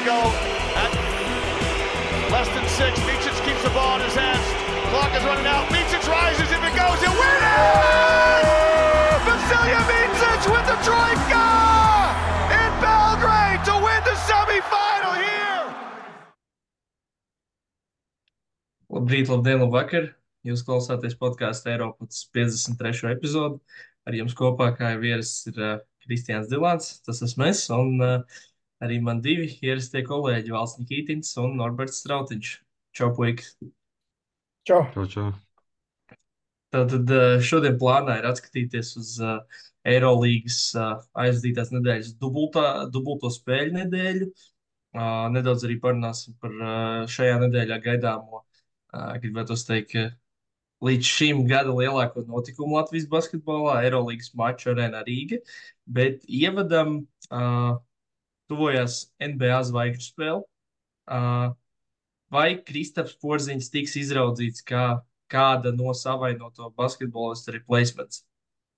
we go at less than six. Micic keeps the ball in his hands. Clock is running out. Micic rises. If it goes, it wins! Vasilya Micic with the troika in Belgrade to win the semifinal here. Labrīt, labdien, labvakar! Jūs klausāties podkāstu Eiropas 53. epizodi. Ar jums kopā, kā jau ierasts, ir uh, Kristians Dilants, tas esmu es, un uh, arī man divi ierastie kolēģi, Valsts Nikītins un Norberts Strautiņš. Čau, puiki! Čau! Čau, čau. Tātad uh, šodien plānā ir atskatīties uz uh, Eirolandes uh, aizdītās nedēļas dubultā, dubulto spēļu nedēļu. Uh, nedaudz arī parunāsim par šajā nedēļā gaidāmo. Gribētu teikt, līdz šim gada lielāko notikumu Latvijas basketbolā, Eirolandes maču arēnā Rīga. Bet ievadam uh, tuvojās NBA zvaigžņu spēle. Uh, vai Kristaps Porziņš tiks izraudzīts kā kāda no savainoto basketbolistu replacements?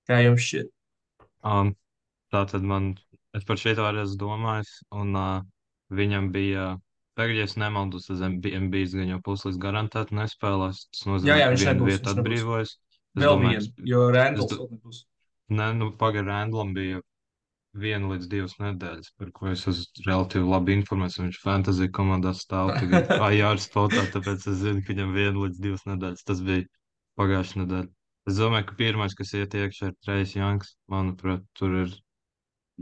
Kā jums šķiet? Um, tā tad man, es par šito arī esmu domājis, un uh, viņam bija, tagad, ja es nemaldos, tas MBS gan jau puslīdz garantēti nespēlēs. Tas nozīmē, Jā, jā, viņš viņš nebūs. atbrīvojas. Vēl viena, jo Randalls vēl nebūs. Nē, nu, pagaid, Randlam bija viena līdz divas nedēļas, par ko es esmu relatīvi labi informēts. Viņš fantasy komandā stāv tagad AR spotā, tāpēc es zinu, ka viņam viena līdz divas nedēļas. Tas bija pagājušā nedēļa. Es domāju, ka pirmais, kas iet iekšā, ir Trejs Janks. Manuprāt, tur ir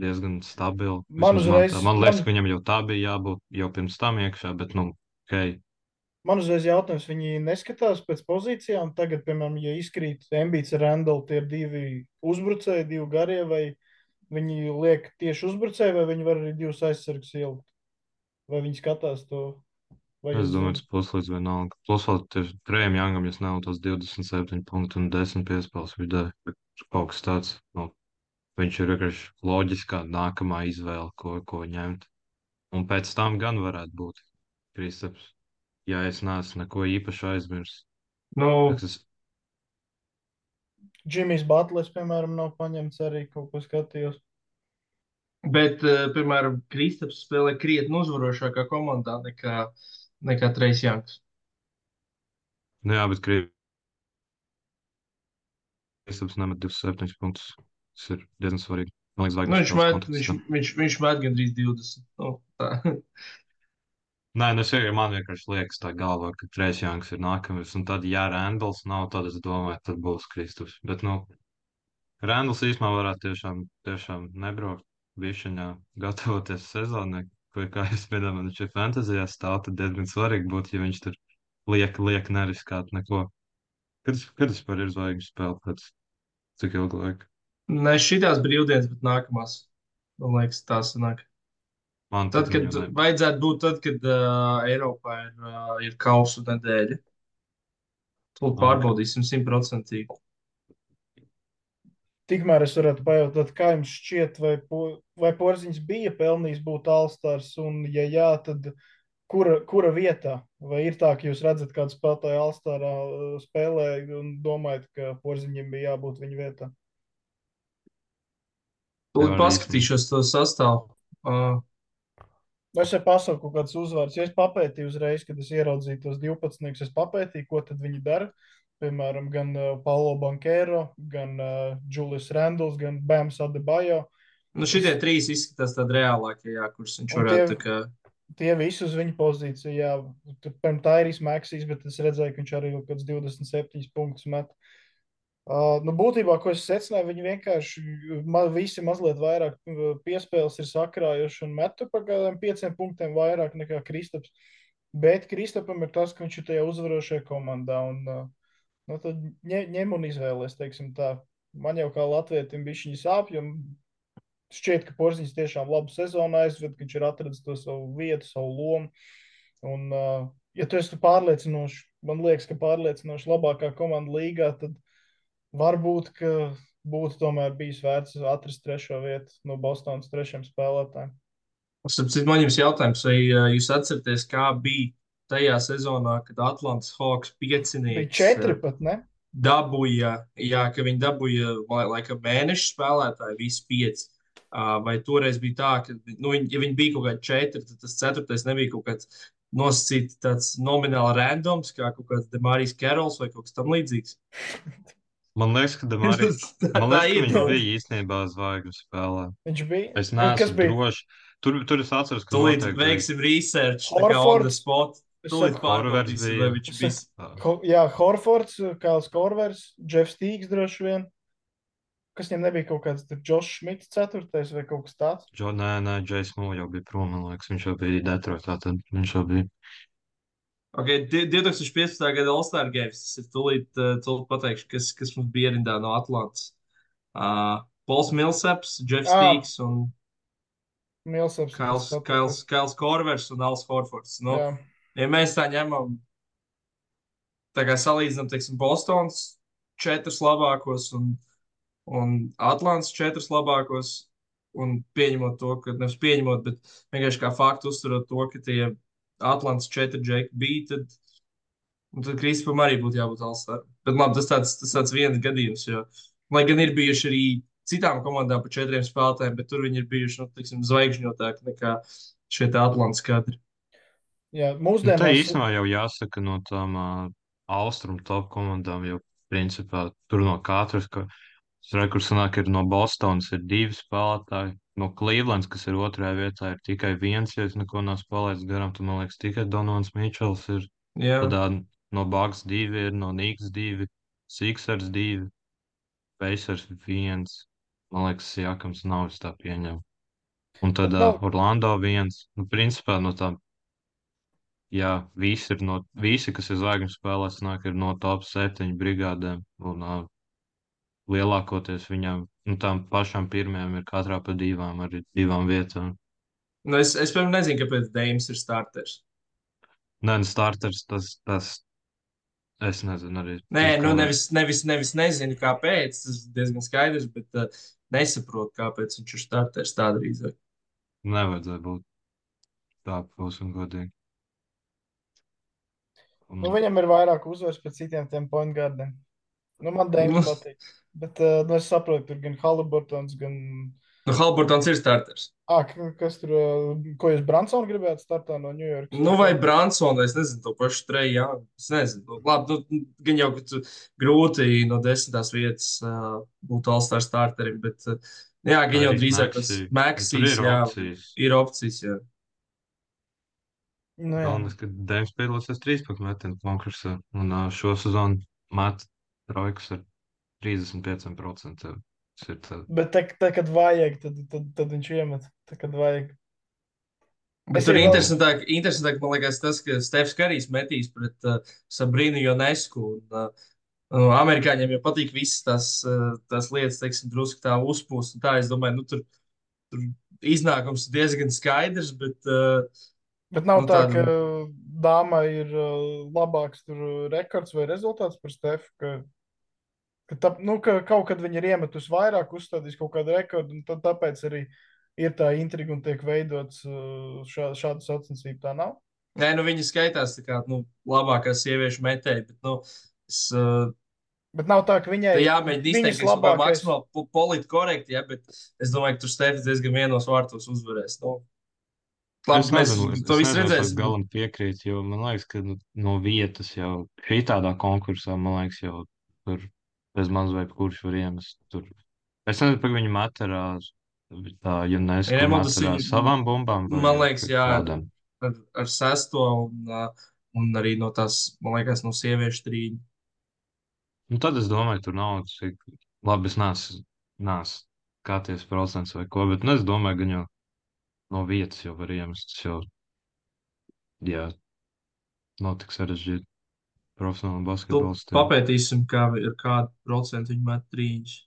diezgan stabili. Man uzreiz- tā- man liekas, man- ka viņam jau tā bija jābūt jau pirms tam iekšā, bet, nu, ok. Man uzreiz jautājums, viņi neskatās pēc pozīcijām. Tagad, piemēram, ja izkrīt Embīts ar Randallu, tie ir divi uzbrucēji, divi garie, vai viņi liek tieši uzbrucēji, vai viņi var arī divus aizsargus ielikt? Vai viņi skatās to? Vai Es domāju, tas puslīdz vienalga. Plus vēl tieši Trejam Jangam, ja nav tos 27 punktu un 10 piespēles vidē, bet kaut kas tāds, nu, viņš ir vienkārši loģiskā nākamā izvēle, ko, ko ņemt. Un pēc tam gan varētu būt Kristaps, ja es neesmu neko īpaši aizmirsis. Nu, Tas Džimijs Butlers, piemēram, nav paņemts arī kaut ko skatījos. bet, uh, piemēram, Kristaps spēlē krietni uzvarošākā komandā nekā, nekā Trejs Janks. Nu jā, bet Kristaps nemet 27 punktus. Tas ir diezgan svarīgi. Man liekas, Nu, viņš, met, viņš, viņš, viņš met gandrīz 20. Nu, tā. Nē, nu, es vienkārši man vienkārši liekas tā galvā, ka Trēs Janks ir nākamais, un tad, ja Randalls nav, tad es domāju, tad būs Kristus. Bet, nu, Randalls īstenībā varētu tiešām, tiešām nebraukt bišķiņā, gatavoties sezonai, ko, kā es minēju, man viņš ir fantāzijā stāv, tad diezgan svarīgi būtu, ja viņš tur liek, liek neriskāt neko. Kad, kad tas par ir zvaigžņu spēle pēc cik ilgu laiku? Ne šitās brīvdienas, bet nākamās. Man liekas, tā sanāk. Man Tad, kad viņu ne- vajadzētu būt, tad, kad uh, Eiropā ir, uh, ir kausu nedēļa. Ok. pārbaudīsim simtprocentīgi. Tikmēr es varētu pajautāt, kā jums šķiet, vai, po, vai Porziņš bija pelnījis būt Alstārs, un, ja jā, tad kura, kura vietā? Vai ir tā, ka jūs redzat, kādu spēlētāju Alstārā uh, spēlē un domājat, ka Porziņam bija jābūt viņa vietā? Tūlīt paskatīšos to sastāvu. Uh, es jau pasauku kaut kādas uzvārdas? Ja es papētīju uzreiz, kad es ieraudzīju tos 12, es papētīju, ko tad viņi dara. Piemēram, gan uh, Paulo Bankero, gan uh, Julius Randls, gan Bams Adebayo. nu, šitie trīs izskatās tādi reālākie, jā, kurus viņš varētu tie- kā. Tie visi uz viņa pozīciju, jā, tur pirms tā ir izmaksīs, bet es redzēju, ka viņš arī kaut kāds 27 punktus met. Uh, nu, būtībā, ko es secināju, viņi vienkārši ma, visi mazliet vairāk uh, piespēles ir sakrājuši un metu par kādiem pieciem punktiem vairāk nekā Kristaps. Bet Kristapam ir tas, ka viņš ir tajā uzvarošajā komandā. Un, uh, nu, tad ņem, ņem un izvēlēs, teiksim tā. Man jau kā latvietim bija šī sāpja, un šķiet, ka Porziņš tiešām labu sezonu aizved, ka viņš ir atradzis to savu vietu, savu lomu. Un, uh, ja tu esi pārliecinoši, man liekas, ka pārliecinoši labākā komanda līgā, tad varbūt, ka būtu tomēr bijis vērts atrast trešo vietu no Bostonas trešiem spēlētājiem. Sapratu, man jums jautājums, vai jūs atceraties, kā bija tajā sezonā, kad Atlantijas Hawks Bija piecinieks četri uh, pat, ne? dabūja, jā, ka viņi dabūja lai- laikam mēnešu spēlētāju, visi pieci. Vai toreiz bija tā, ka, nu, ja viņi bija kaut kādi četri, tad tas ceturtais nebija kaut kāds nosacīts tāds nomināli randoms, kā kaut kāds Demārijas Kerols vai kaut kas tam līdzīgs. Man liekas, ka viņš nu. bija īstenībā zvaigžņu spēlē. Viņš bija. Es Nu, kas neesmu bija? drošs. Tur, tur es atceros, ka Tūlīt veiksim research, tā kā on the spot. Tūlīt pārbaudīsim, bija. viņš bija. Ho, jā, Horfords, Kāls Korvers, Jeffs Tīgs droši vien. Kas viņam nebija kaut kāds Džošs Šmits, ceturtais vai kaut kas tāds? Džo, nē, nē, Džejs Mū jau bija prom, man liekas, viņš jau bija Detroitā, tad viņš jau bija. Okay, di- 2015. gada All-Star Games. Tas ir tūlīt, uh, tūlīt pateikšu, kas, kas mums bija rindā no Atlantas. Uh, Pols Milsaps, Jeffs Ah. Tīgs un Milsaps. Kails, Kails. Kails Korvers un Als Horfords. Nu, Jā. ja mēs tā ņemam, tā kā salīdzinām, teiksim, Bostons četrus labākos un, un Atlants četrus labākos, un pieņemot to, ka nevis pieņemot, bet vienkārši kā faktu uzturot to, ka tie Atlants četri džeki bija, tad, un tad Kristupam arī būtu jābūt Alstāram. Bet labi, tas tāds, tas tāds viens gadījums, jo, lai gan ir bijuši arī citām komandām pa četriem spēlētājiem, bet tur viņi ir bijuši, nu, teiksim, zvaigžņotāki nekā šie te Atlants kadri. Jā, Nu, tā mūsdienās. īstenībā jau jāsaka no tām uh, austrumu top komandām, jo principā tur no katras, ka rekurs sanāk, ir no Bostonas ir divi spēlētāji, no Clevelands, kas ir otrajā vietā, ir tikai viens, ja es neko nav spēlējis garām, tad man liekas tikai Donovans Mičels ir, Jā, tad no Bucks divi ir, no Knicks divi, Sixers divi, Pacers viens, man liekas, Jākams nav es tā pieņem. Un tad Bet uh, nav- Orlando viens, nu, principā no tām Jā, visi, ir no, visi, kas ir zvaigžņu spēlēs, nāk ir no top 7 brigādēm. Un, uh, lielākoties viņam, nu, tām pašām pirmajām ir katrā pa divām, arī divām vietām. nu, es, es piemēram nezinu, kāpēc Deims ir starters. Nē, nu, starters tas, tas, es nezinu arī. Nē, nu nevis, nevis, nevis nezinu, kāpēc. Tas ir diezgan skaidrs, bet uh, nesaprotu, kāpēc viņš ir starters tā drīzāk. Nevajadzēja būt tā, būsim godīgi. Un, Nu, viņam ir vairāk uzvaras pēc citiem tiem point guardiem. Nu, man Dēmons Nu. patīk. Bet uh, nu, es saprotu, tur gan Haliburtons, gan. Nu, Halbertons ir starters. Ah, k- kas tur, uh, ko jūs Bransonu gribētu startā no New York? Nu, vai Bransons, vai es nezinu, to pašu treju. Jā, es nezinu. Nu, labi, nu, gan jau, grūti no desmitās vietas uh, būt All-Star starterim, bet, uh, jā, gan jau drīzāk tas. Maxis, ir jā, opcijas. ir opcijas, jā. Nu. Galvenais, ka Dēms piedalīsies 13 metienu konkursā, un ā, šo sezonu met trojkas ar 35%. Tas ir tā. Bet te, te, kad vajag, tad, tad, tad viņš iemet. Te, kad vajag. Bet Es tur ir interesantāk, interesantāk, man liekas, tas, ka Stefs Karijs metīs pret uh, Sabrīnu Jonesku. Un, uh, amerikāņiem jau patīk visas tās, uh, tās lietas, teiksim, drusku tā uzpūst. un Tā, es domāju, nu, tur, tur iznākums ir diezgan skaidrs, bet uh, Bet nav Nu, tā, tāda- ka dāmai ir uh, labāks tur rekords vai rezultāts par Stefu. Ka, ka, tā, nu, ka kaut kad viņi ir iemetusi vairāk, uzstādījis kaut kādu rekordu, un tad tāpēc arī ir tā intriga un tiek veidots uh, šā, šāda sacensība. Tā nav. nē, nu, viņi skaitās tā kā nu, labākā sieviešu metēja. Bet, nu, es, uh, Bet nav tā, ka viņai Tā jāmēģina izteikt, ka labākais- maksimāli po- politi korekti, ja, bet es domāju, ka tur Stefans diezgan vienos vārtos uzvarēs. Nu, labi, Es mēs nezinu, to visu nezinu, es redzēsim. galam piekrītu, jo man liekas, ka nu, no vietas jau šī tādā konkursā, man liekas, jau tur bez maz vai kurš var iemest. Tur. Es nezinu, par viņu materālu. Tā, ja materālu viņu- savām bumbām. vai Man liekas, jā, kādam? ar, ar sesto un, un arī no tās, man liekas, no sieviešu trījuma. Nu, tad es domāju, tur nav cik labi. Es neesmu, neesmu skaties procents vai ko, bet nu, es domāju, ka jau no vietas jau var iemest. Tas jau, jā, nav tik sarežģīti. Profesionāli basketbols. papētīsim, kā ir kāda procenta viņa met trījus.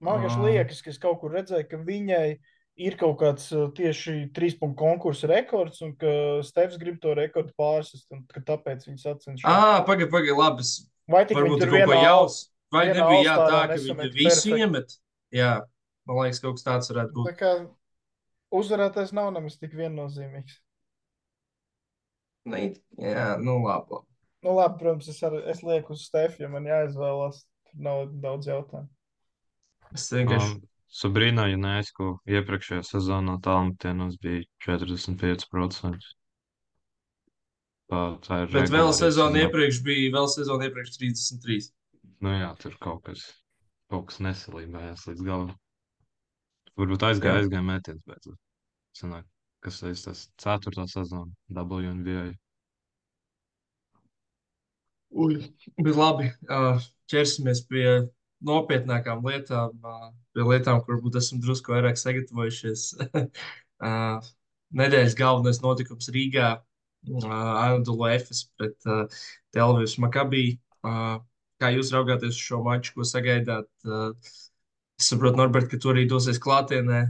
Man Ah. liekas, ka es kaut kur redzēju, ka viņai ir kaut kāds uh, tieši trīs punktu konkursa rekords, un ka Stefs grib to rekordu pārsist, un ka tāpēc viņi sacenšas. Ah, pagaidi, pagaidi, labi. Vai tik varbūt tur kaut ko jaus. Vai nebija jā, tā, ka viņi visu iemet? Jā, man liekas, kaut kas tāds varētu būt. Tā kā uzvarētājs nav nemaz tik viennozīmīgs. Ne, jā, nu labi. labi. Nu, labi, protams, es, ar, es lieku uz Stefu, ja man jāizvēlās. Tur nav daudz jautājumu. Es vienkārši. Um, Sabrīnā Junēsku iepriekšējā sezonā tālmetienos bija 45%. Tā, tā ir Bet vēl sezonu iepriekš bija, vēl sezonu iepriekš 33. Nu jā, tur kaut kas, kaut kas nesalībējās līdz galam. Varbūt aizgāja, Jā. aizgāja metiens beidzot. Sanāk, kas ir tas ceturtā sezona WNBA. Ui, bet labi, ķersimies pie nopietnākām lietām, pie lietām, kur varbūt esam drusku vairāk sagatavojušies. Nedēļas galvenais notikums Rīgā - Anadolu Efes pret Telvijas Makabī. Kā jūs raugāties uz šo maču, ko sagaidāt? Es saprotu, Norbert, ka tu arī dosies klātienē.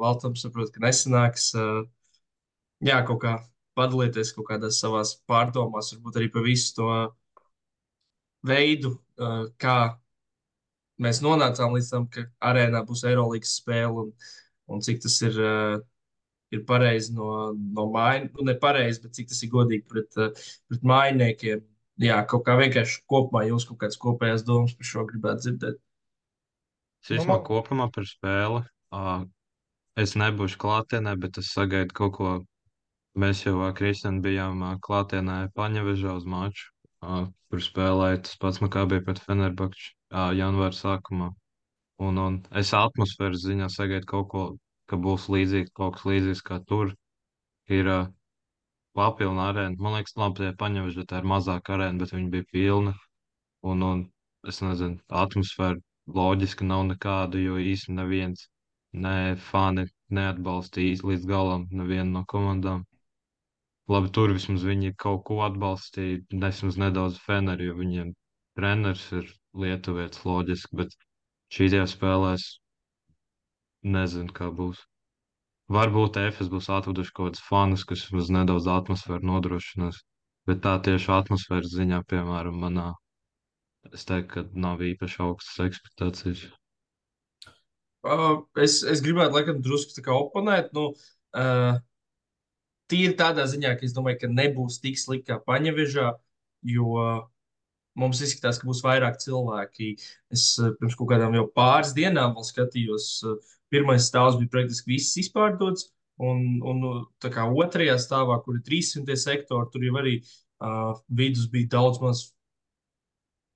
Valtam saprot, ka nesanāks. Jā, kaut kā padalieties kaut kādās savās pārdomās, varbūt arī par visu to veidu, uh, kā mēs nonācām līdz tam, ka arēnā būs Eirolandes spēle un, un cik tas ir, uh, ir pareizi no, no mājas, nu, ne pareizi, bet cik tas ir godīgi pret, uh, pret mājiniekiem. Jā, kaut kā vienkārši kopumā jūs kaut kādas kopējās domas par šo gribētu dzirdēt. Es īstenībā man- kopumā par spēli. Es nebūšu klātienē, bet es sagaidu kaut ko. Mēs jau ar Kristiānu bijām klātienē Paņevežā uz maču, kur spēlēja tas pats Makabī pret Fenerbakču janvāra sākumā. Un, un es atmosfēras ziņā sagaidu kaut ko, ka būs līdzīgs, kaut kas līdzīgs kā tur. Ir ā, papilna arēna. Man liekas, labi, tie Paņevežā tā ir mazāka arēna, bet viņi bija pilna. Un, un es nezinu, atmosfēra loģiski nav nekāda, jo īsti neviens, ne fani neatbalstīja līdz galam nevienu no komandām. Labi, tur vismaz viņi kaut ko atbalstīja, vismaz nedaudz Feneru, jo viņiem treneris ir lietuvietis loģiski, bet šīs spēlēs nezinu, kā būs. Varbūt EFS būs atveduši kaut kādus fanus, kas vismaz nedaudz atmosfēru nodrošinās, bet tā tieši atmosfēras ziņā, piemēram, manā, es teiktu, ka nav īpaši augstas ekspektācijas. Uh, es, es gribētu, laikam, drusku tā kā oponēt. Nu, uh, tīri tādā ziņā, ka es domāju, ka nebūs tik slikti kā Paņevežā, jo mums izskatās, ka būs vairāk cilvēki. Es uh, pirms kaut kādām jau pāris dienām vēl skatījos, uh, pirmais stāvs bija praktiski viss izpārdots, un, un uh, tā kā otrajā stāvā, kur ir 300 sektori, tur jau arī uh, vidus bija daudz maz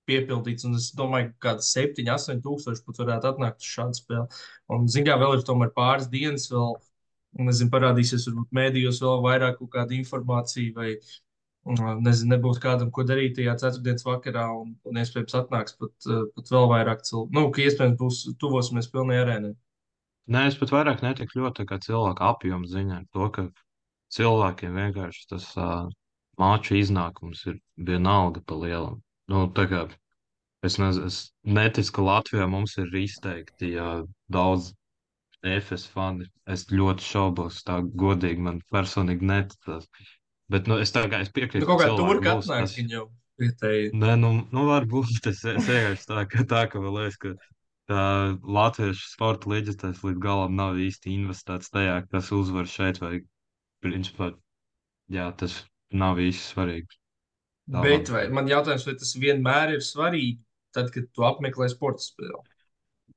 piepildīts, un es domāju, ka kāds 7, 8 tūkstoši pat varētu atnākt uz šādu spēli. Un, zināmā mērā, vēl ir tomēr pāris dienas, vēl, nezinu, parādīsies varbūt mēdījos vēl vairāk kaut kāda informācija, vai, nezinu, nebūs kādam, ko darīt tajā ceturtdienas vakarā, un, un iespējams atnāks pat, pat vēl vairāk cilvēku. Nu, ka iespējams būs tuvosimies pilnai arēnai. Nē, es pat vairāk netiku ļoti kā cilvēku apjomu ziņā, to, ka cilvēkiem vienkārši tas uh, māču iznākums ir vienalga pa lielam. Nu, tā kā es, nez, es neticu, ka Latvijā mums ir izteikti jā, daudz EFS fani. Es ļoti šaubos, tā godīgi man personīgi neticas. Bet nu, es tā kā es piekrītu, Nu, kaut kā cilvēki tur, ka būs, atnāk es- viņa jau vietēji. Nē, nu, nu varbūt tas ir es vienkārši tā, ka, tā, ka vēl liekas, ka tā latviešu sporta līdzekļs līdz galam nav īsti investēts tajā, kas uzvar šeit, vai principā, jā, tas nav īsti svarīgi. Tā Bet man- vai, man jautājums, vai tas vienmēr ir svarīgi, tad, kad tu apmeklē sporta spēli?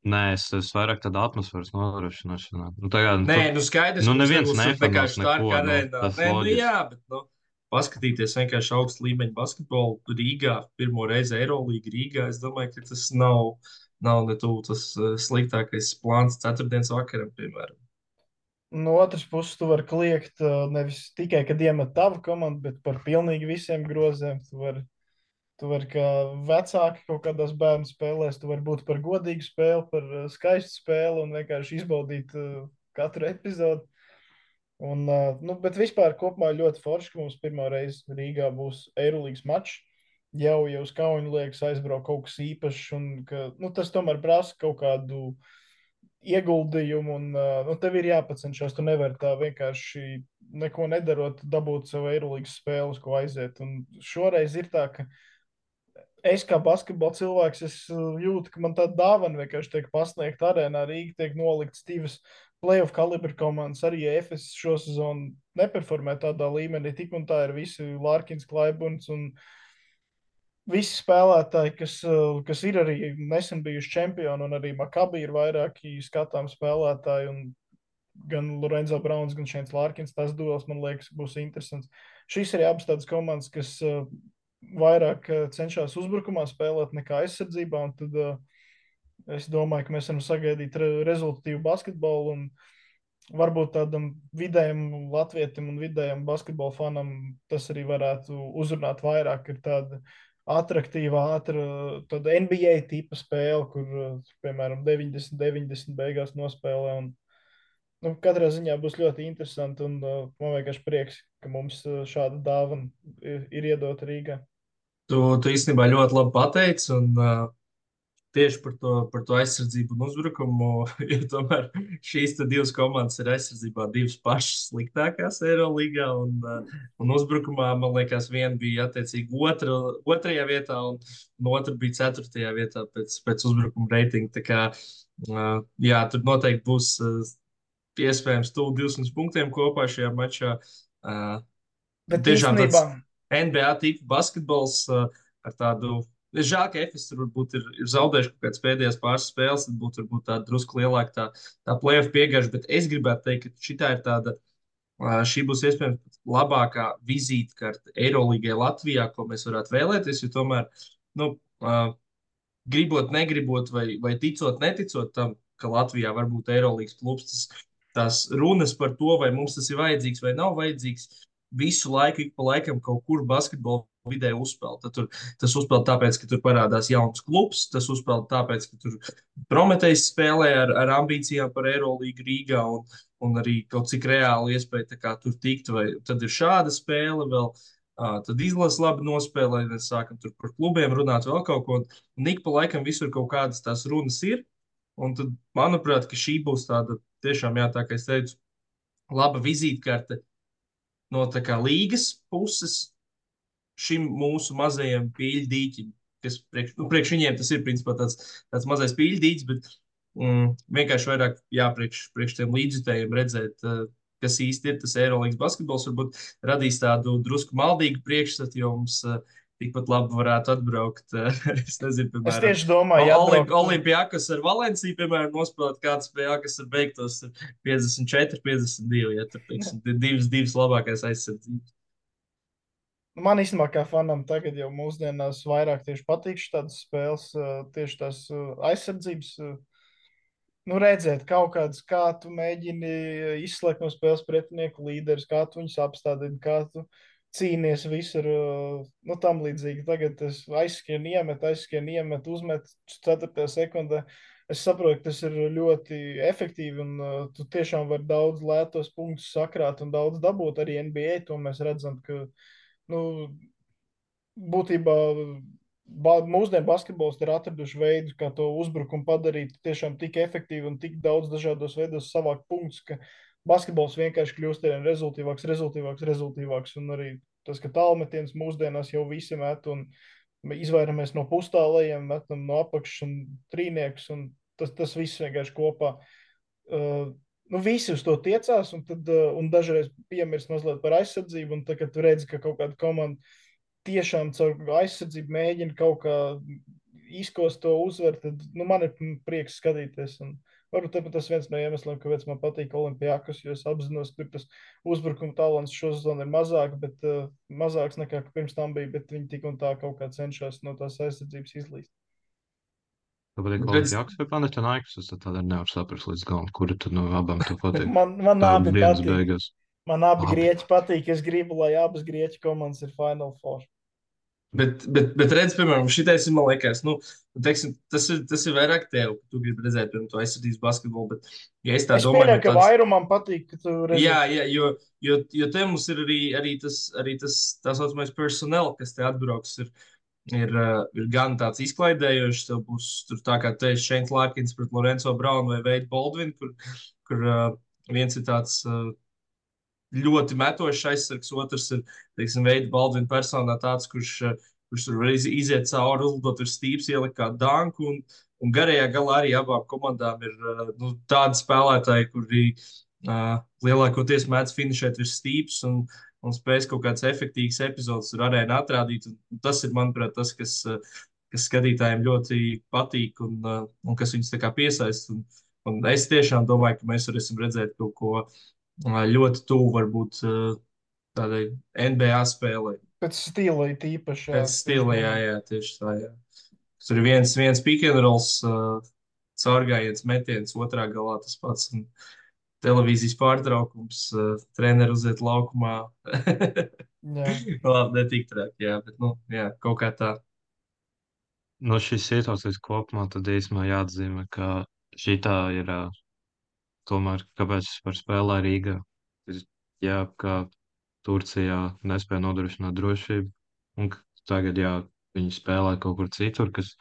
Nē, es, es vairāk tādu atmosfēras nodrošināšanā. Nu, tā kā, nu, Nē, nu skaidrs, nu, neviens nebūs nefanos vienkārši tā kā arēnā. Nē, nu jā, bet, nu, paskatīties vienkārši augstu līmeņu basketbolu Rīgā, pirmo reizi Eirolīga Rīgā, es domāju, ka tas nav, nav ne tuvu tas uh, sliktākais plāns ceturtdienas vakaram, piemēram. No otras puses, tu vari kliegt uh, nevis tikai, kad iemet tavu komandu, bet par pilnīgi visiem groziem. Tu vari, tu vari kā vecāki kaut kādās bērnu spēlēs, tu vari būt par godīgu spēli, par uh, skaistu spēli un vienkārši izbaudīt uh, katru epizodi. Un, uh, nu, bet vispār kopumā ļoti forši, ka mums pirmā reize Rīgā būs Eirolandes mačs. Jau, jau uz kauņa liekas, aizbraukt kaut kas īpašs, un ka, nu, tas tomēr prasa kaut kādu ieguldījumu, un nu, tev ir jāpacenšas. Tu nevari tā vienkārši neko nedarot, dabūt sev Eirolandes spēles, ko aiziet. Un šoreiz ir tā, ka es kā basketbola cilvēks, es uh, jūtu, ka man tāda dāvana vienkārši tiek pasniegta arēnā. Rīga tiek nolikts divas playoff kalibra komandas. Arī ja FS šo sezonu neperformē tādā līmenī, tik un tā ir visi Lārkins, Klaibuns un visi spēlētāji, kas, uh, kas ir arī nesen bijuši čempioni, un arī Makabi ir vairāki skatām spēlētāji, un gan Lorenzo Browns, gan Šēns Lārkins, tas duels, man liekas, būs interesants. Šīs ir abas tādas komandas, kas uh, vairāk uh, cenšas uzbrukumā spēlēt nekā aizsardzībā, tad uh, es domāju, ka mēs varam sagaidīt re rezultatīvu basketbolu, varbūt tādam vidējam latvietim un vidējam basketbola fanam tas arī varētu uzrunāt vairāk, ir tāda attraktīva, ātra, NBA tipa spēle, kur, piemēram, 90, 90 beigās nospēlē, un nu, katrā ziņā būs ļoti interesanti. Un, man vienkārši prieks, ka mums šāda dāvana ir iedota Rīgā. Tu, tu īstenībā ļoti labi pateici. Un, uh, tieši par to, par to aizsardzību un uzbrukumu. Jo tomēr šīs divas komandas ir aizsardzībā divas pašas sliktākās Eirolandā. Un, uh, un uzbrukumā, man liekas, viena bija attiecīgi otra, otrajā vietā, un, un otra bija ceturtajā vietā pēc, pēc uzbrukuma reitinga. Kā, uh, jā, tur noteikti būs. Uh, iespējams tuvu 200 punktiem kopā šajā mačā. Uh, Bet tiešām tāds NBA tipu basketbols uh, ar tādu. Es žēl, ka FS tur varbūt ir, ir zaudējuši kaut kādas pēdējās pāris spēles, tad būtu varbūt tāda drusku lielāka tā, tā playoff piegāža, bet es gribētu teikt, ka šī ir tāda, uh, šī būs iespējams labākā vizītkarte Eirolandā Latvijā, ko mēs varētu vēlēties, jo tomēr, nu, uh, gribot, negribot, vai, vai ticot, neticot tam, ka Latvijā var būt Eirolandas klubs, tas tās runas par to, vai mums tas ir vajadzīgs vai nav vajadzīgs, visu laiku, ik pa laikam kaut kur basketbola vidē uzspēlēt. Tur, tas uzspēlēt tāpēc, ka tur parādās jauns klubs, tas uzspēlēt tāpēc, ka tur Prometējs spēlē ar, ar ambīcijām par Eirolīgu Rīgā un, un arī kaut cik reāli iespēja tur tikt. Vai tad ir šāda spēle vēl. Uh, tad izlase labi nospēlē, mēs sākam tur par klubiem runāt, vēl kaut ko. Un ik pa laikam visur kaut kādas tās runas ir. Un tad, manuprāt, šī būs tāda tiešām, jā, tā kā es teicu, laba vizītkarte no kā, līgas puses šim mūsu mazajam pīļdīķim, kas priekš, nu, priekš viņiem tas ir principā tāds, tāds mazais pīļdīķis, bet mm, vienkārši vairāk jāpriekš priekš tiem līdzjutējiem redzēt, kas īsti ir tas Eirolandes basketbols, varbūt radīs tādu drusku maldīgu priekšstatu, jo mums tikpat labi varētu atbraukt. Eh, es nezinu, piemēram, es tieši domāju, ka Olimp, Olimpijākas ar Valenciju, piemēram, nospēlēt kāds spēks ar beigtos 54, 52, ja tur teiksim, divas, divas labākās aizsardzības. Man īstenībā, kā fanam, tagad jau mūsdienās vairāk patīk tādas spēles, eh, tieši tās eh, aizsardzības. Nu, redzēt, kaut kādas, kā tu mēģini izslēgt no spēles pretinieku līderus, kā tu viņus apstādini, kā tu uh, cīnies visur, nu, tam līdzīgi. Tagad tas aizskrien, iemet, aizskrien, iemet, uzmet 4. sekundē. Es saprotu, ka tas ir ļoti efektīvi, un uh, tu tiešām vari daudz lētos punktus sakrāt un daudz dabūt arī NBA. To mēs redzam, ka nu, būtībā ba mūsdienu basketbols ir atraduši veidu, kā to uzbrukumu padarīt tiešām tik efektīvi un tik daudz dažādos veidos savākt punktus, ka basketbols vienkārši kļūst ar vien rezultātīvāks, rezultātīvāks, rezultātīvāks. Un arī tas, ka tālmetiens mūsdienās jau visi met un izvairamies no pustālējiem, metam no apakšas un trīniekus, un tas, tas viss vienkārši kopā. Uh, nu, visi uz to tiecās, un, tad, uh, un dažreiz piemirst mazliet par aizsardzību. Un tad, kad tu redzi, ka kaut kāda komanda tiešām caur aizsardzību mēģina kaut kā izkost to uzvaru, tad nu, man ir prieks skatīties. Un, Varbūt tas viens no iemesliem, kāpēc man patīk Olimpijākas, jo es apzinos, ka tas uzbrukuma talants šo sezonu ir mazāk, bet uh, mazāks nekā pirms tam bija, bet viņi tik un tā kaut kā cenšas no tās aizsardzības izlīst. Tāpēc, ka Olimpijākas vai Panathinaikos, es tad nevaru saprast līdz galam, kura tad no abām tu patīk. man, man abi patīk. Beigās. Man abi, abi grieķi patīk. Es gribu, lai abas grieķu komandas ir Final Four. Bet, bet, bet redz, piemēram, šitais ir, man liekas, nu, teiksim, tas, ir, tas ir vairāk tev, ka tu gribi redzēt, piemēram, to aizsardzības basketbolu. Bet, ja es tā es domāju, pieļauju, ka tāds... vairumam patīk, ka tu redzi. Jā, jā, jo, jo, jo te mums ir arī, arī tas, arī tas tā saucamais personāls, kas te atbrauks. Ir, ir, ir gan tāds izklaidējošs, tev būs tur tā kā te Šeins Lārkins pret Lorenzo Braunu vai Veidu Baldvinu, kur, kur viens ir tāds. Ļoti metošs aizsargs, otrs ir, teiksim, veida Baldvina personā tāds, kurš, kurš tur var iziet cauri, uzlidot uz stīps, ielikt kā danku, un, un garajā galā arī abām komandām ir nu, tādi spēlētāji, kuri uh, lielākoties mēdz finišēt virs stīpas un, un spējas kaut kādas efektīvas epizodes tur arēnā atrādīt. Un tas ir, manuprāt, tas, kas, kas skatītājiem ļoti patīk un, un kas viņus piesaista. Un, un es tiešām domāju, ka mēs varēsim redzēt kaut ko ļoti tuvu varbūt uh, tādai NBA spēlei. Pēc stila ir īpaši. Pēc stila, jā, jā, tieši tā. Jā. Tur ir viens, viens pick and rolls, uh, caurgājiens, metiens, otrā galā tas pats. Un televīzijas pārtraukums, uh, treneris uziet laukumā. Labi, ne tik traki, jā, bet nu, jā, kaut kā tā. No šīs situācijas kopumā tad īsumā jāatzīmē, ka šī tā ir uh, tomēr, kāpēc es par spēlē Rīgā. Jā, ka Turcijā nespēja nodrošināt drošību, un tagad, jā, viņi spēlē kaut kur citur, kas,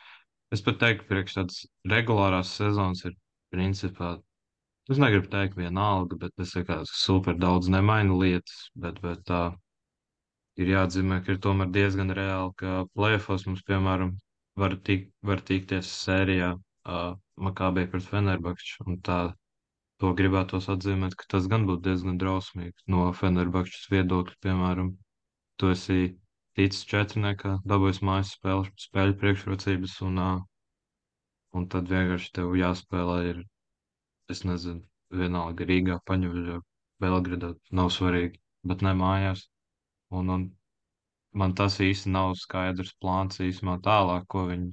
es pat teiktu, priekš tādas regulārās sezonas ir principā Es negribu teikt, vienalga, bet ir kā super daudz nemaina lietas, bet, bet tā ir jāatzīmē, ka ir tomēr diezgan reāli, ka plēfos mums, piemēram, var, tik, var tikties sērijā uh, Makābī pret Fenerbakču, un tā to gribētos atzīmēt, ka tas gan būtu diezgan drausmīgi no Fenerbakčas viedokļa, piemēram, tu esi ticis četrniekā, dabūjis mājas spēļu, spēļu priekšrocības, un, un tad vienkārši tev jāspēlē ir es nezinu, vienalga Rīgā, Paņuļā, Belgradā, nav svarīgi, bet ne mājās. Un, un man tas īsti nav skaidrs plāns īstenībā tālāk, ko viņi,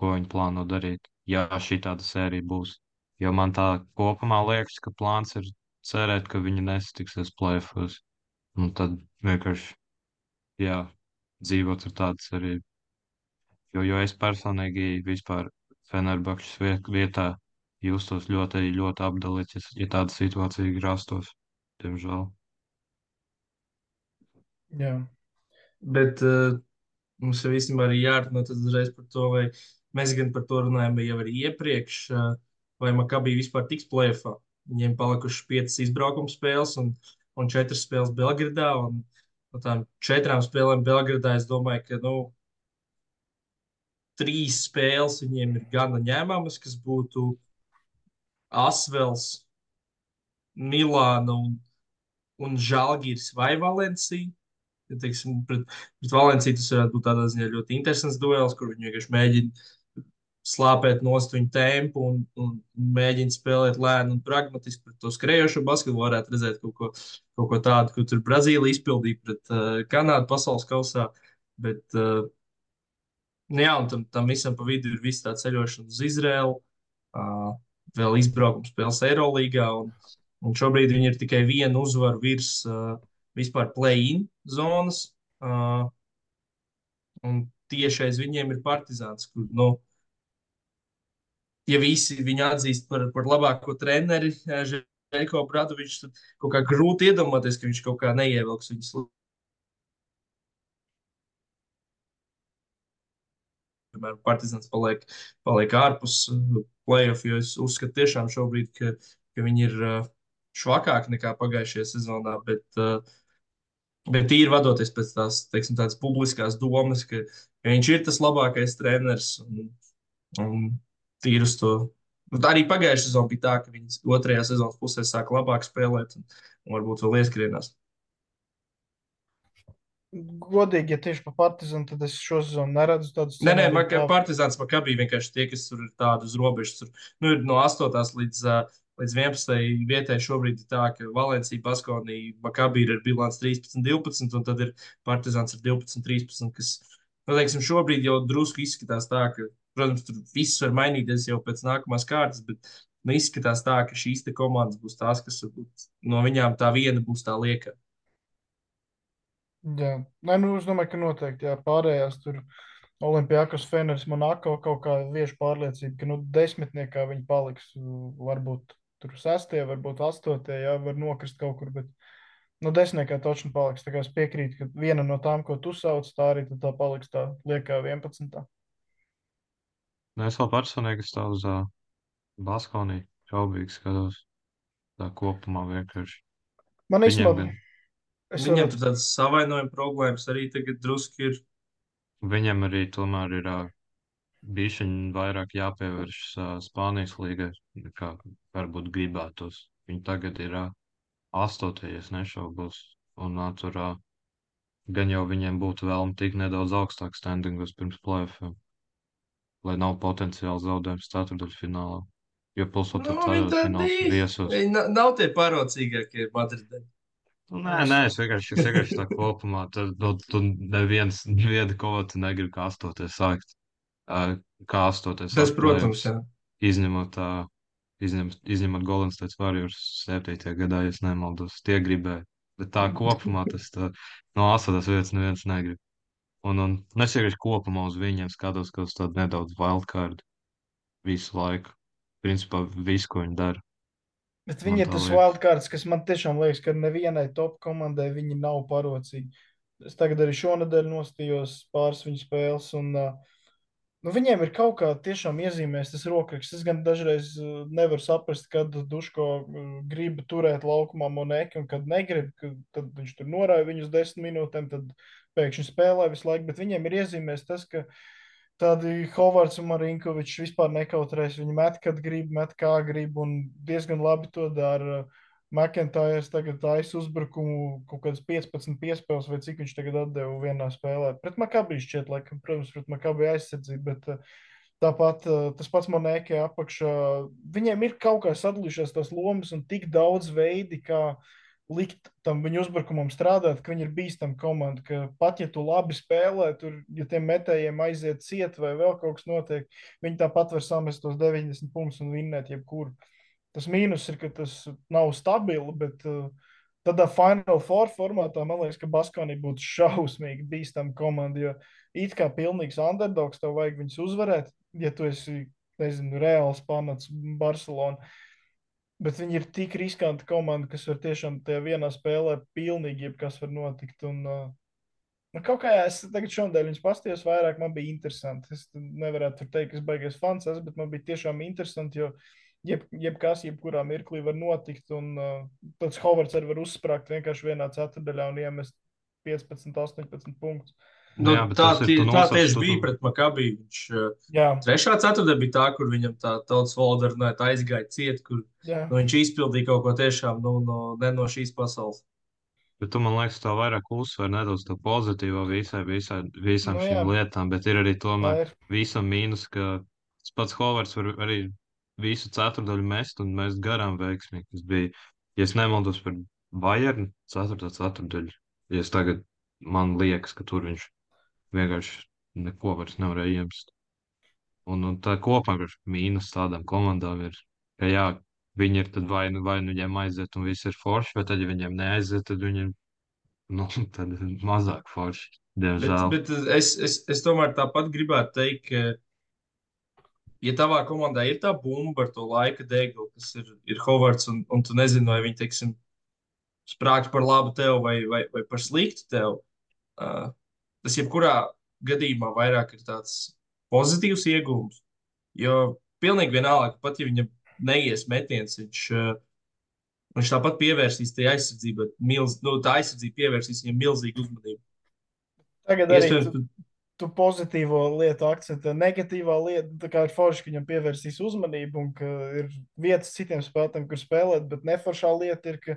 ko viņi plāno darīt, ja šī tāda sērija būs. Jo man tā kopumā liekas, ka plāns ir cerēt, ka viņi nesatiksies plēfos. Un tad vienkārši, jā, dzīvot ar tādu cerību. Jo, jo es personīgi vispār Fenerbakšas vietā justos ļoti, ļoti apdalīts, ja, tāda situācija rastos, diemžēl. Jā. Bet uh, mums jau īstenībā arī jārunā uzreiz par to, vai mēs gan par to runājam jau arī iepriekš, uh, vai Makabī vispār tiks plēfā. Viņiem palikušas piecas izbraukuma spēles un, un četras spēles Belgradā. Un, no tām četrām spēlēm Belgradā es domāju, ka nu, trīs spēles viņiem ir gana ņēmamas, kas būtu Asvels, Milāna un, un Žalgiris vai Valencija. Ja, teiksim, pret, pret Valenciju tas varētu būt tādā ziņā ļoti interesants duels, kur viņi vienkārši mēģina slāpēt nost viņu tempu un, un, un mēģina spēlēt lēni un pragmatiski pret to skrējošo basketbolu. Varētu redzēt kaut ko, kaut ko tādu, ko tur Brazīlija izpildīja pret uh, Kanādu pasaules kausā. Bet, uh, jā, un tam, tam visam pa vidu ir viss tā ceļošana uz Izraēlu. Uh, vēl izbraukuma spēles Eirolandā. Un, un šobrīd viņi ir tikai vienu uzvaru virs uh, vispār play-in zonas. Uh, un tieši aiz viņiem ir Partizāns, kur, nu, ja visi viņu atzīst par, par labāko treneri, Žēko Bradovičs, tad kaut kā grūti iedomāties, ka viņš kaut kā neievilks viņus piemēram, Partizans paliek, paliek ārpus uh, playoff, jo es uzskatu tiešām šobrīd, ka, ka viņi ir uh, švakāki nekā pagājušajā sezonā, bet, uh, bet ir vadoties pēc tās, teiksim, publiskās domas, ka, ka viņš ir tas labākais treneris un, un tīri uz to. Bet arī pagājušajā sezonā bija tā, ka viņi otrajā sezonas pusē sāk labāk spēlēt un, un varbūt vēl ieskrienās godīgi, ja tieši par Partizānu, tad es šo sezonu neredzu tādus. Nē, nē, man, kā Partizāns man bija vienkārši tie, kas tur ir tādi uz robežas. Tur, nu, ir no 8. līdz, līdz 11. vietai šobrīd ir tā, ka Valencija, Baskonija, Makabī ir bilants 13, 12, un tad ir Partizāns ar 12, 13, kas, nu, teiksim, šobrīd jau drusku izskatās tā, ka, protams, tur viss var mainīties jau pēc nākamās kārtas, bet nu, izskatās tā, ka šīs komandas būs tās, kas varbūt no viņām tā viena būs tā lieka. Jā, Nē, nu, es domāju, ka noteikti jā, pārējās tur Olimpijākas Feneris Monako kaut kā vieši pārliecība, ka nu, desmitniekā viņi paliks. Varbūt tur sestie, varbūt astotie, jā, var nokrist kaut kur, bet nu, desmitniekā točni paliks. Tā kā es piekrītu, ka viena no tām, ko tu sauc, tā arī tā paliks tā liekā 11. Nē, es vēl personīgi stāvu uz uh, Baskonī, šaubīgi skatos. Tā kopumā vienkārši. Man īstenībā. Viņiem gan Es Viņam tur tādas savainojuma problēmas arī tagad drusku ir. Viņam arī tomēr ir uh, bišķiņ vairāk jāpievērš uh, Spānijas līgai, nekā varbūt gribētos. Viņi tagad ir uh, astotajais, nešaubos. Un uh, tur uh, gan jau viņiem būtu vēlme tikt nedaudz augstāk standingos pirms playoffiem, lai nav potenciāli zaudējums ceturdaļfinālā. Jo pulsot Nu, tad ceturdaļfināls bija- viesos. Viņi na- nav tie parocīgākie Madridē. Nu, Nē, nē, es vienkārši, es vienkārši tā kopumā, tad nu, tu neviens, neviena komata negrib kā astoties sākt. Kā astoties Tas, sākt protams, jā. Izņemot, ā, izņemot, izņemot Golden State Warriors 7. gadā, ja es nemaldos, tie gribēja. Bet tā kopumā tas tā, no astotas vietas neviens negrib. Un, un es vienkārši kopumā uz viņiem skatos, kā uz tādu nedaudz wildcard visu laiku. Principā visu, ko viņi dara. Bet viņi ir tas wildcards, kas man tiešām liekas, ka nevienai top komandai viņi nav parocīgi. Es tagad arī šonadēļ nostījos pāris viņu spēles, un uh, nu, viņiem ir kaut kā tiešām iezīmēs tas rokraksts. Es gan dažreiz uh, nevaru saprast, kad Duško uh, grib turēt laukumā monēku, un kad negrib, tad viņš tur norāja viņus desmit minūtēm, tad pēkšņi spēlē visu laiku. Bet viņiem ir iezīmēs tas, ka Tādi Hovards un Marinkovičs vispār nekautrēs. Viņi met, kad grib, met kā grib, un diezgan labi to dara. McIntyre tagad taisa uzbrukumu kaut kādas 15 piespēles, vai cik viņš tagad atdeva vienā spēlē. Pret Makabiju šķiet, laikam, protams, pret Makabiju aizsardzību, bet eh, tāpat eh, tas pats Monēkē apakšā. Viņiem ir kaut kā sadalījušās tās lomas un tik daudz veidi, kā likt tam viņu uzbrukumam strādāt, ka viņi ir bīstama komanda. Ka pat ja tu labi spēlē, tur, ja tiem metējiem aiziet ciet vai vēl kaut kas notiek, viņi tāpat var samest tos 90 punktus un vinnēt jebkuru. Tas mīnus ir, ka tas nav stabili, bet uh, tādā Final Four formātā man liekas, ka Baskonī būtu šausmīgi bīstama komanda. Jo it kā pilnīgs underdogs, tev vajag viņus uzvarēt, ja tu esi, nezinu, reāls panācis Barcelona. Bet viņi ir tik riskanti komanda, kas var tiešām tajā vienā spēlē pilnīgi jebkas var notikt. Un, uh, nu, kaut kā es tagad šodien viņus pastījos vairāk, man bija interesanti. Es nevarētu teikt, ka es baigais fans esmu, bet man bija tiešām interesanti, jo jeb, jebkas, jebkurā mirklī var notikt. Un uh, tāds Hovards arī var uzsprāgt vienkārši vienā ceturdaļā un iemest 15, 18 punktus. Nu, Jā, tā, tie- tā tieši bija pret Makabiju. Viņš uh, Jā, trešā ceturtdienā bija tā, kur viņam tā tautas valoda runāja, tā aizgāja ciet, kur nu, viņš izpildīja kaut ko tiešām nu, no, ne no šīs pasaules. Bet tu, man liekas, tā vairāk uzsver nedaudz to pozitīvo visai, visai, visām Nu, šīm jā. lietām, bet ir arī tomēr ir. visam mīnus, ka tas pats Hovards var arī visu ceturdaļu mest un mest garām veiksmīgi. Tas bija, ja es nemaldos par Bayernu, ceturto ceturdaļu. Ja es tagad, man liekas, ka tur viņš vienkārši neko vairs nevarēja iemest. Un, un tā kopā ir mīnus tādām komandām ir, ka jā, viņi ir tad vai nu, vai nu viņiem aiziet un viss ir forši, vai tad, ja viņiem neaiziet, tad viņiem, nu, tad mazāk forši, Bet, diemžēl. bet es, es, es tomēr tāpat gribētu teikt, ka, ja tavā komandā ir tā bumba ar to laika deglu, kas ir, ir Hovards, un, un tu nezini, vai viņi, teiksim, sprāgst par labu tev vai, vai, vai par sliktu tev, uh, tas jebkurā gadījumā vairāk ir tāds pozitīvs iegūms. Jo pilnīgi vienalga, pat ja viņam neies metiens, viņš, uh, viņš tāpat pievērsīs tai aizsardzībai. Milz, nu, tā aizsardzība pievērsīs viņam milzīgu uzmanību. Tagad arī Iespējams, tu, tu pozitīvo lietu akcentē. Negatīvā lieta, tā kā ir forši, ka viņam pievērsīs uzmanību un ka ir vietas citiem spēlētājiem, kur spēlēt, bet neforšā lieta ir, ka,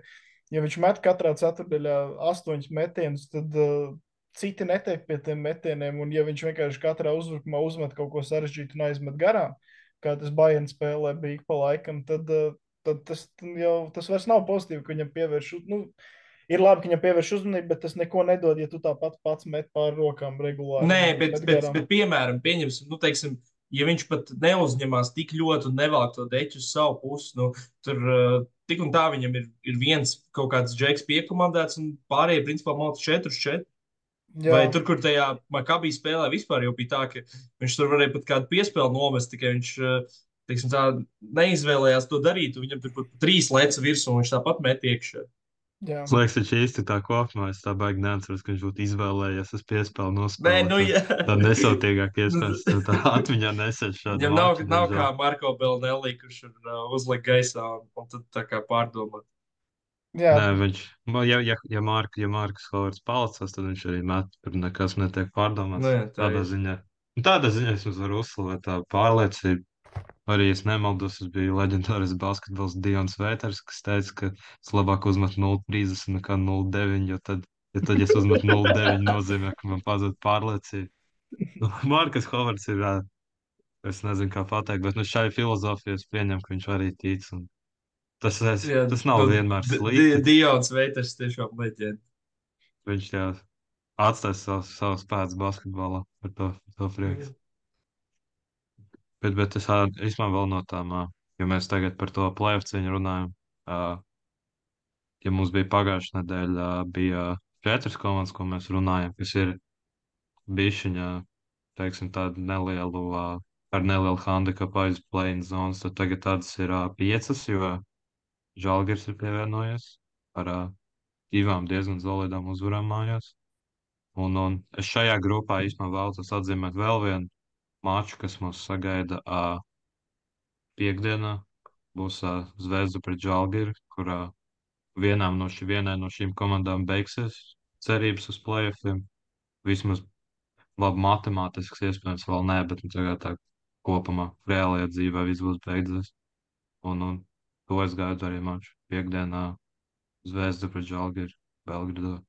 ja viņš met katrā ceturdaļā astoņus metienus, tad uh, citi netiek pie tiem metieniem, un ja viņš vienkārši katrā uzbrukumā uzmet kaut ko sarežģītu un aizmet garām, kā tas Bayern spēlē bija pa laikam, tad, uh, tad tas jau tas vairs nav pozitīvi, ka viņam pievērš. Nu, Ir labi, ka viņam pievērš uzmanību, bet tas neko nedod, ja tu tāpat pats met pāri rokām regulāri. Nē, bet, bet, garām. bet piemēram, pieņemsim, nu, teiksim, ja viņš pat neuzņemās tik ļoti un nevelk to deķu uz savu pusi, nu, tur uh, tik un tā viņam ir, ir viens kaut kāds džeks piekomandēts, un pārējie, principā, malta 4 uz 4. Jā. Vai tur, kur tajā Makabī spēlē, vispār jau bija tā, ka viņš tur varēja pat kādu piespēli novest, tikai viņš uh, teiksim, tā, neizvēlējās to darīt. Viņam tur pat trīs leca virsū, un viņš tāpat met iekšā. Jā. Man liekas, viņš īsti tā kopumā, es tā baigi neatceros, ka viņš būtu izvēlējies uz piespēli Nē, nospēlēt. nu, jā. Tā nesautīgāk iespējams, tā, tā atmiņā nesēž šādu. Viņam nav, nav kā Marko Belnelli, kurš ir uh, uzlikt gaisā un, un tad tā kā pārdomāt. Jā. Nē, viņš, ja, ja, ja, Mark, ja Marks Hovards palicās, tad viņš arī met, tur nekas netiek pārdomāts. Nē, tā tādā ir. ziņā. Nu, Tādā ziņā es varu uzslavēt tā pārliecību. Arī es nemaldos, tas bija leģendārs basketbols Dions Vēters, kas teica, ka es labāk uzmetu 0,30 nekā 0,9, jo tad, ja tad, es uzmetu 0,9, nozīmē, ka man pazūd pārliecība. Nu, Markus Hovards ir, es nezinu, kā pateikt, bet nu šai filozofijai es pieņemu, ka viņš arī tic. Un tas, es, Jā, tas nav nu, vienmēr slikti. Di- Dions Veiters tiešām leģenda. Viņš jā, atstās savus, savus spēkus basketbolā par to, to prieks. Bet, bet es ā, īstenībā vēl no tām, ā, jo mēs tagad par to plēvu cīņu runājam. ā, Ja mums bija pagājušā nedēļa, ā, bija četras komandas, ko mēs runājam, kas ir bijušiņā, teiksim, tādu nelielu, ā, ar nelielu handikapu aiz play-in zonas, tad tagad tādas ir ā, piecas, jo Žalgiris ir pievienojies ar ā, divām diezgan solidām uzvarām mājās. Un, un es šajā grupā īstenībā vēlos atzīmēt vēl vienu maču, kas mūs sagaida uh, piekdienā. Būs uh, Zvezda pret Žalgiru, kurā vienām no, ši, vienai no šīm komandām beigsies cerības uz playoffiem. Vismaz labi matemātisks iespējams vēl nē, bet nu, tagad tā kopumā reālajā dzīvē viss būs beidzies. Un, un to es gaidu arī maču piekdienā Zvezda pret Žalgiru Belgradā.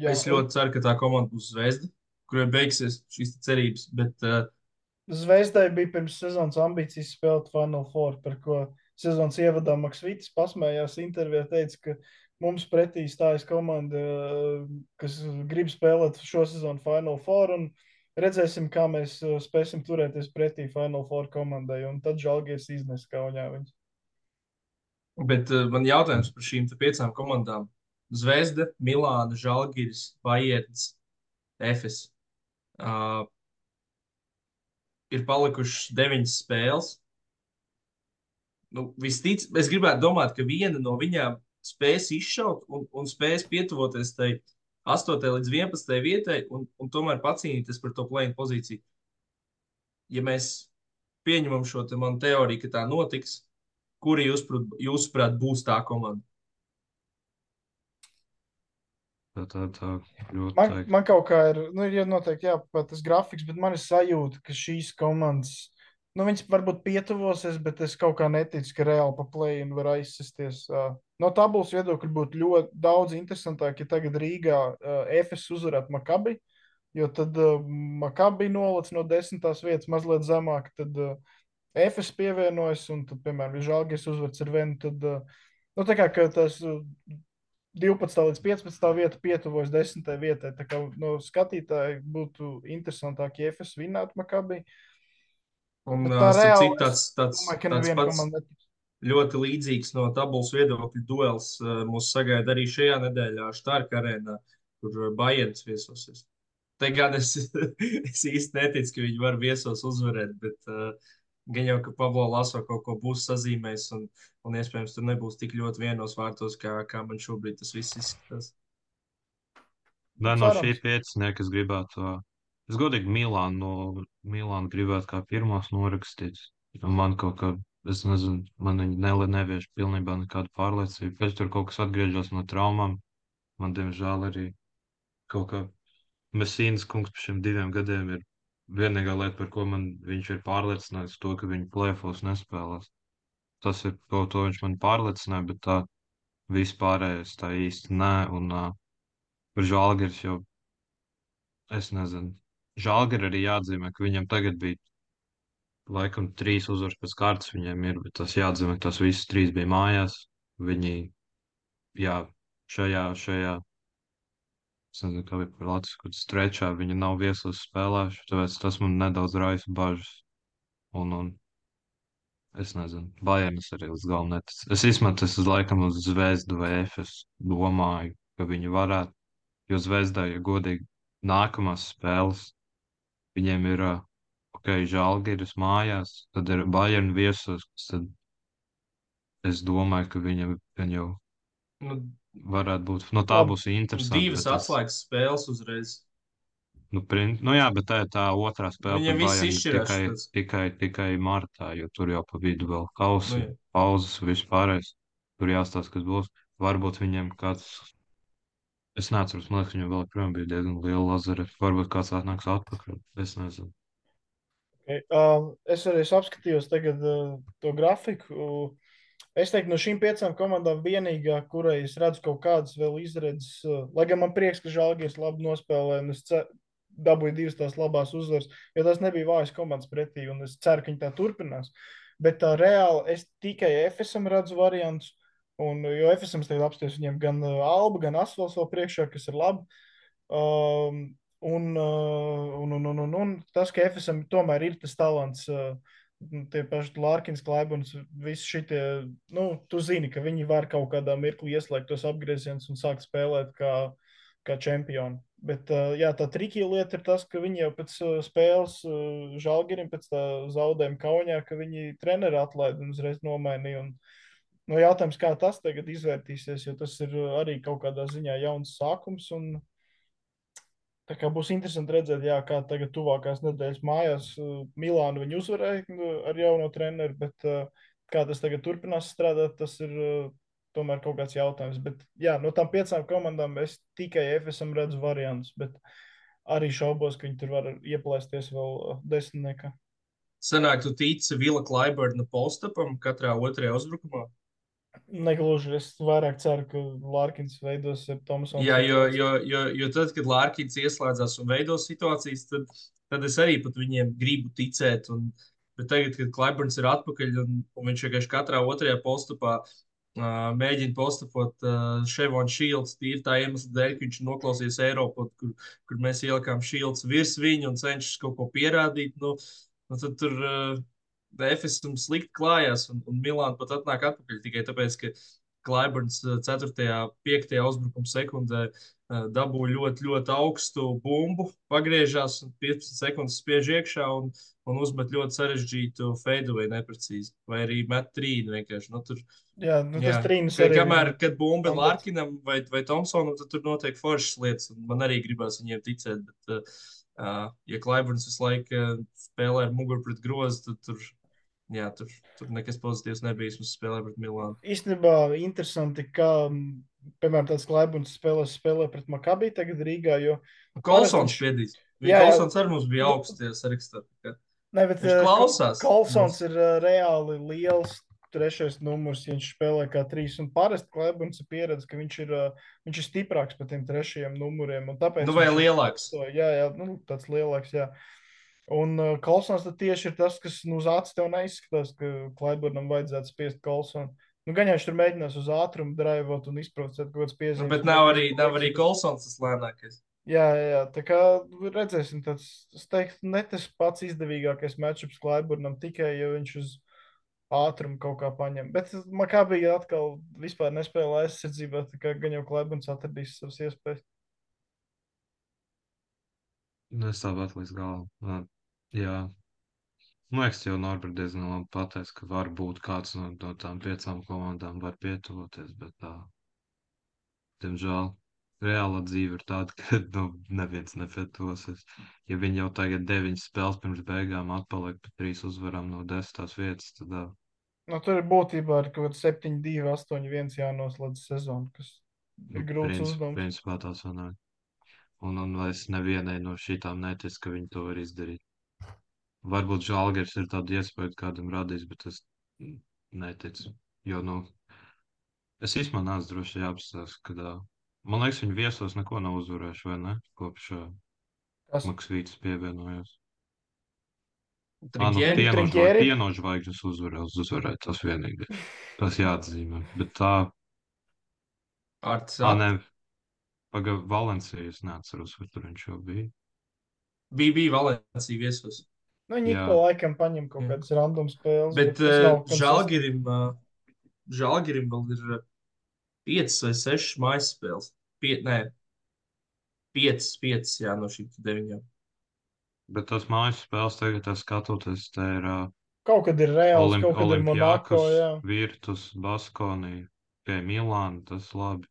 Jā, Es ļoti ceru, ka tā komanda būs zvezda, kurai beigsies šīs cerības. Bet uh, Zvezdai bija pirms sezonas ambīcijas spēlēt Final Four, par ko sezonas ievadā Maksvītis pasmējās intervijā, teica, ka mums pretī stājas komanda, eh, kas grib spēlēt šo sezonu Final Four, un redzēsim, kā mēs eh, spēsim turēties pretī Final Four komandai, un tad Žalgies iznes kauņā viņus. Bet uh, man jautājums par šīm piecām komandām. Zvezda, Milāna, Žalgiris, Bayerns, Efes. Uh, ir palikušas deviņas spēles. Nu, vistic, es gribētu domāt, ka viena no viņām spēs izšaut un, un spēs pietuvoties tai 8. līdz 11. vietai un, un tomēr pacīnīties par to plēnu pozīciju. Ja mēs pieņemam šo te manu teoriju, ka tā notiks, kuri jūsuprāt, jūsuprāt būs tā komanda? Tā, tā, tā ļoti Man, teikt. man kaut kā ir, nu, ir noteikti jāpapēt tas grafiks, bet man ir sajūta, ka šīs komandas, nu, viņas varbūt pietuvosies, bet es kaut kā neticu, ka reāli pa play-in var aizsisties. No tabulas viedokļa būtu ļoti daudz interesantāk, ja tagad Rīgā FS uzvarētu Makabi, jo tad Makabi nolac no desmitās vietas mazliet zemāk, tad FS pievienojas, un tad, piemēram, Žalgies uzvarts ar vienu, tad, nu, tā kā ka tas 12. līdz 15. vieta pietuvojas 10. vietai. Tā kā no skatītāja būtu interesantāk, ja FS vinnētu Makabi. Un Bet uh, tā starp reāli citu, tāds, tāds, domāju, tāds pats komanda ļoti līdzīgs no tabulas viedokļa duels uh, mūs sagaida arī šajā nedēļā Štārka arēnā, kur uh, Bayerns viesosies. Te gan es, es īsti neticu, ka viņi var viesos uzvarēt, bet uh, gan jau, ka Pablo Laso kaut ko būs sazīmējis un, un iespējams tur nebūs tik ļoti vienos vārtos, kā, kā man šobrīd tas viss izskatās. Nē, no šī piecinieka es gribētu, es godīgi Milānu, no Milānu gribētu kā pirmos norakstīt. Man kaut kā, es nezinu, man viņi nele nevieš pilnībā nekādu pārliecību. Pēc tur kaut kas atgriežas no traumām. Man, diemžēl, arī kaut kā Mesīnas kungs par šiem diviem gadiem ir vienīgā lieta, par ko man viņš ir pārliecinājis, to, ka viņi plēfos nespēlēs. Tas ir to, to viņš man pārliecināja, bet tā vispārējais tā īsti nē. Un, uh, Žalgiris jau es nezinu. Žalgiri arī jāatzīmē, ka viņam tagad bija laikam trīs uzvaras pēc kārtas viņiem ir, bet tas jāatzīmē, ka tas visas trīs bija mājās. Viņi, jā, šajā, šajā, nezinu, kā bija par Latvijas, kad strečā viņi nav viesos spēlējuši, tāpēc tas man nedaudz raisa bažas. Un, un es nezinu, Bajanas arī līdz galam netic. Es izmetu, es laikam uz Zvezdu vai Efes domāju, ka viņi varētu, jo Zvezdai, ja godīgi, nākamās spēles viņiem ir, ā, ok, Žalgiris mājās, tad ir Bayern viesos, tad es domāju, ka viņam gan jau Nu, varētu būt, no tā Labi. būs interesanti. divas atslēgas spēles uzreiz. Nu, prin... nu jā, bet tā ir tā otrā spēle. Viņam viss izšķirās tikai, šitas. tikai, tikai martā, jo tur jau pa vidu vēl kausi, Nu, jā. pauzes, vispārējais. Tur jāstāsta, kas būs. Varbūt viņiem kāds, es neatceros, man liekas, viņam vēl joprojām bija diezgan liela lazare. Varbūt kāds atnāks atpakaļ, es nezinu. Okay. Uh, es arī apskatījos tagad uh, to grafiku. Uh, es teiktu, no šīm piecām komandām vienīgā, kurai es redzu kaut kādas vēl izredzes, uh, lai gan man prieks, ka Žalgiris labi nospēlē, un es dabūju divas tās labās uzvaras, jo tas nebija vājas komandas pretī, un es ceru, ka viņi tā turpinās. Bet tā reāli es tikai FSM redzu variantus, un, jo FSM tagad apsties viņiem gan Alba, gan Asfals vēl priekšā, kas ir labi. Um, Un, uh, un, un, un, un, un tas, ka FSM tomēr ir tas talants, uh, tie paši Lārkins, Klaibons, visi šitie, nu, tu zini, ka viņi var kaut kādā mirklī ieslēgt tos apgriezienus un sākt spēlēt kā, kā čempioni. Bet uh, jā, tā trikīja lieta ir tas, ka viņi jau pēc spēles žalgirim, pēc tā zaudējuma kaunijā, ka viņi treneri atlaida un uzreiz nomainīja. Un, nu, jautājums, kā tas tagad izvērtīsies, jo tas ir arī kaut kādā ziņā jauns sākums. Un, Tā kā būs interesanti redzēt, jā, kā tagad tuvākās nedēļas mājās uh, Milānu viņi uzvarēja uh, ar jauno treneru, bet uh, kā tas tagad turpinās strādāt, tas ir tomēr kaut kāds jautājums. Bet jā, no tām piecām komandām es tikai FSM redzu variantus, bet arī šaubos, ka viņi tur var ieplēsties vēl desmitniekā. Senāk, tu tici Vila Klaiberna postapam katrā otrajā uzbrukumā? Negluži. Es vairāk ceru, ka Lārkins veidos ar Tomsonu. Jā, jo, jo, jo, jo tad, kad Lārkins ieslēdzās un veido situācijas, tad, tad es arī pat viņiem gribu ticēt. Un, bet tagad, kad Klaiburns ir atpakaļ un, un viņš vienkārši katrā otrajā postupā uh, mēģina postupot uh, Chevron Shields, tīri tā iemesla dēļ, ka viņš noklausījies Eiropā, kur, kur mēs ielikām Shields virs viņu un cenšas kaut ko pierādīt. Nu, nu tad tur. Uh, Efesam slikti klājās, un, un Milāna pat atnāk atpakaļ tikai tāpēc, ka Klaiburns 4. un 5. uzbrukuma sekundē uh, dabūja ļoti, ļoti augstu bumbu, pagriežās un 15 sekundes spiež iekšā un, un uzmet ļoti sarežģītu feidu vai neprecīzi. Vai arī met trīnu vienkārši. Nu, tur, jā, nu, tas trīnis arī. Kamēr, kad bumba ir Larkinam vai, vai Tomsonam, tad tur notiek foršas lietas, un man arī gribās viņiem ticēt. Bet, uh, ja Klaiburns visu laiku spēlē ar muguru pret grozu, tad tur jā, tur, tur nekas pozitīvs nebija. Mums spēlēja pret Milānu. Īstenībā interesanti, ka, piemēram, tāds Klaibuns spēlē, spēlē pret Makabī tagad Rīgā. Jo Kolsons spiedīs. Jā, Kolsons arī mums bija augstie sarakstā. Ne, bet, viņš klausās. Kolsons ir uh, reāli liels. Trešais numurs, ja viņš spēlē kā trīs. Un parasti Klaibuns ir pieredzējis, ka viņš ir, uh, viņš ir stiprāks par tiem trešajiem numuriem. Tāpēc nu, vai lielāks? Jā, jā nu, tāds lielāks. Jā. Un uh, Kalsons tieši ir tas, kas nu, uz acis tev neizskatās, ka Klaiburnam vajadzētu spiest Kalsonu. Nu, gan jau viņš tur mēģinās uz ātrumu drāvot un izprovocēt kaut kādas piezīmes. Nu, bet nav arī, nav arī Kalsons tas lēnākais. Jā, jā, tā kā redzēsim, tas, es teiktu, ne tas pats izdevīgākais matčups Klaiburnam, tikai ja viņš uz ātrumu kaut kā paņem. Bet man kā bija atkal vispār nespēlē aizsardzībā, tā kā gan jau Klaiburns atradīs savas iespējas. Nu, es tāpat līdz galam. Jā. Man liekas, jau Norbert diezgan labi pateica, ka var būt kāds no, no tām piecām komandām var pietuvoties, bet tā, diemžēl, reāla dzīve ir tāda, ka nu, neviens nepietuvosies. Ja viņi jau tagad deviņas spēles pirms beigām atpaliek pa trīs uzvarām no desmitās vietas, tad. Tā... Nu, tur ir būtībā ar kaut kādu 7, 2, 8, 1 jānoslēdz sezonu, kas ir nu, grūts uzdevums. Principā tās sanāk. Un, un es nevienai no šīm neticu, ka viņi to var izdarīt. Varbūt Žalgers ir tāda iespēja kādam radījis, bet es neticu. Jo, nu, es īstenībā nāc droši jāapstāsta, ka, man liekas, viņi viesos neko nav uzvarējuši, vai ne? Kopš uh, Maksvītas pievienojās. Pieno zvaigžnes uzvarēja, uzvarēja tas vienīgi. Tas jāatzīmē. Bet tā. Ar tā. Pagaidām, Valencija. Es neatceros, kur tur viņš jau bija. Bija, bija Valencija viesos. Nu, viņi pa laikam paņem kaut kādas random spēles. Bet, bet uh, Žalgirim, uh, Žalgirim vēl ir 5 vai 6 mājas spēles. Pie, nē, 5, 5 jā, no šīm 9. Bet tas mājas spēles tagad, skatoties, te ir. Kaut kad ir Reāls, Olimp kaut kad ir Monako. Virtus, Baskonija, pie Milāna, tas labi.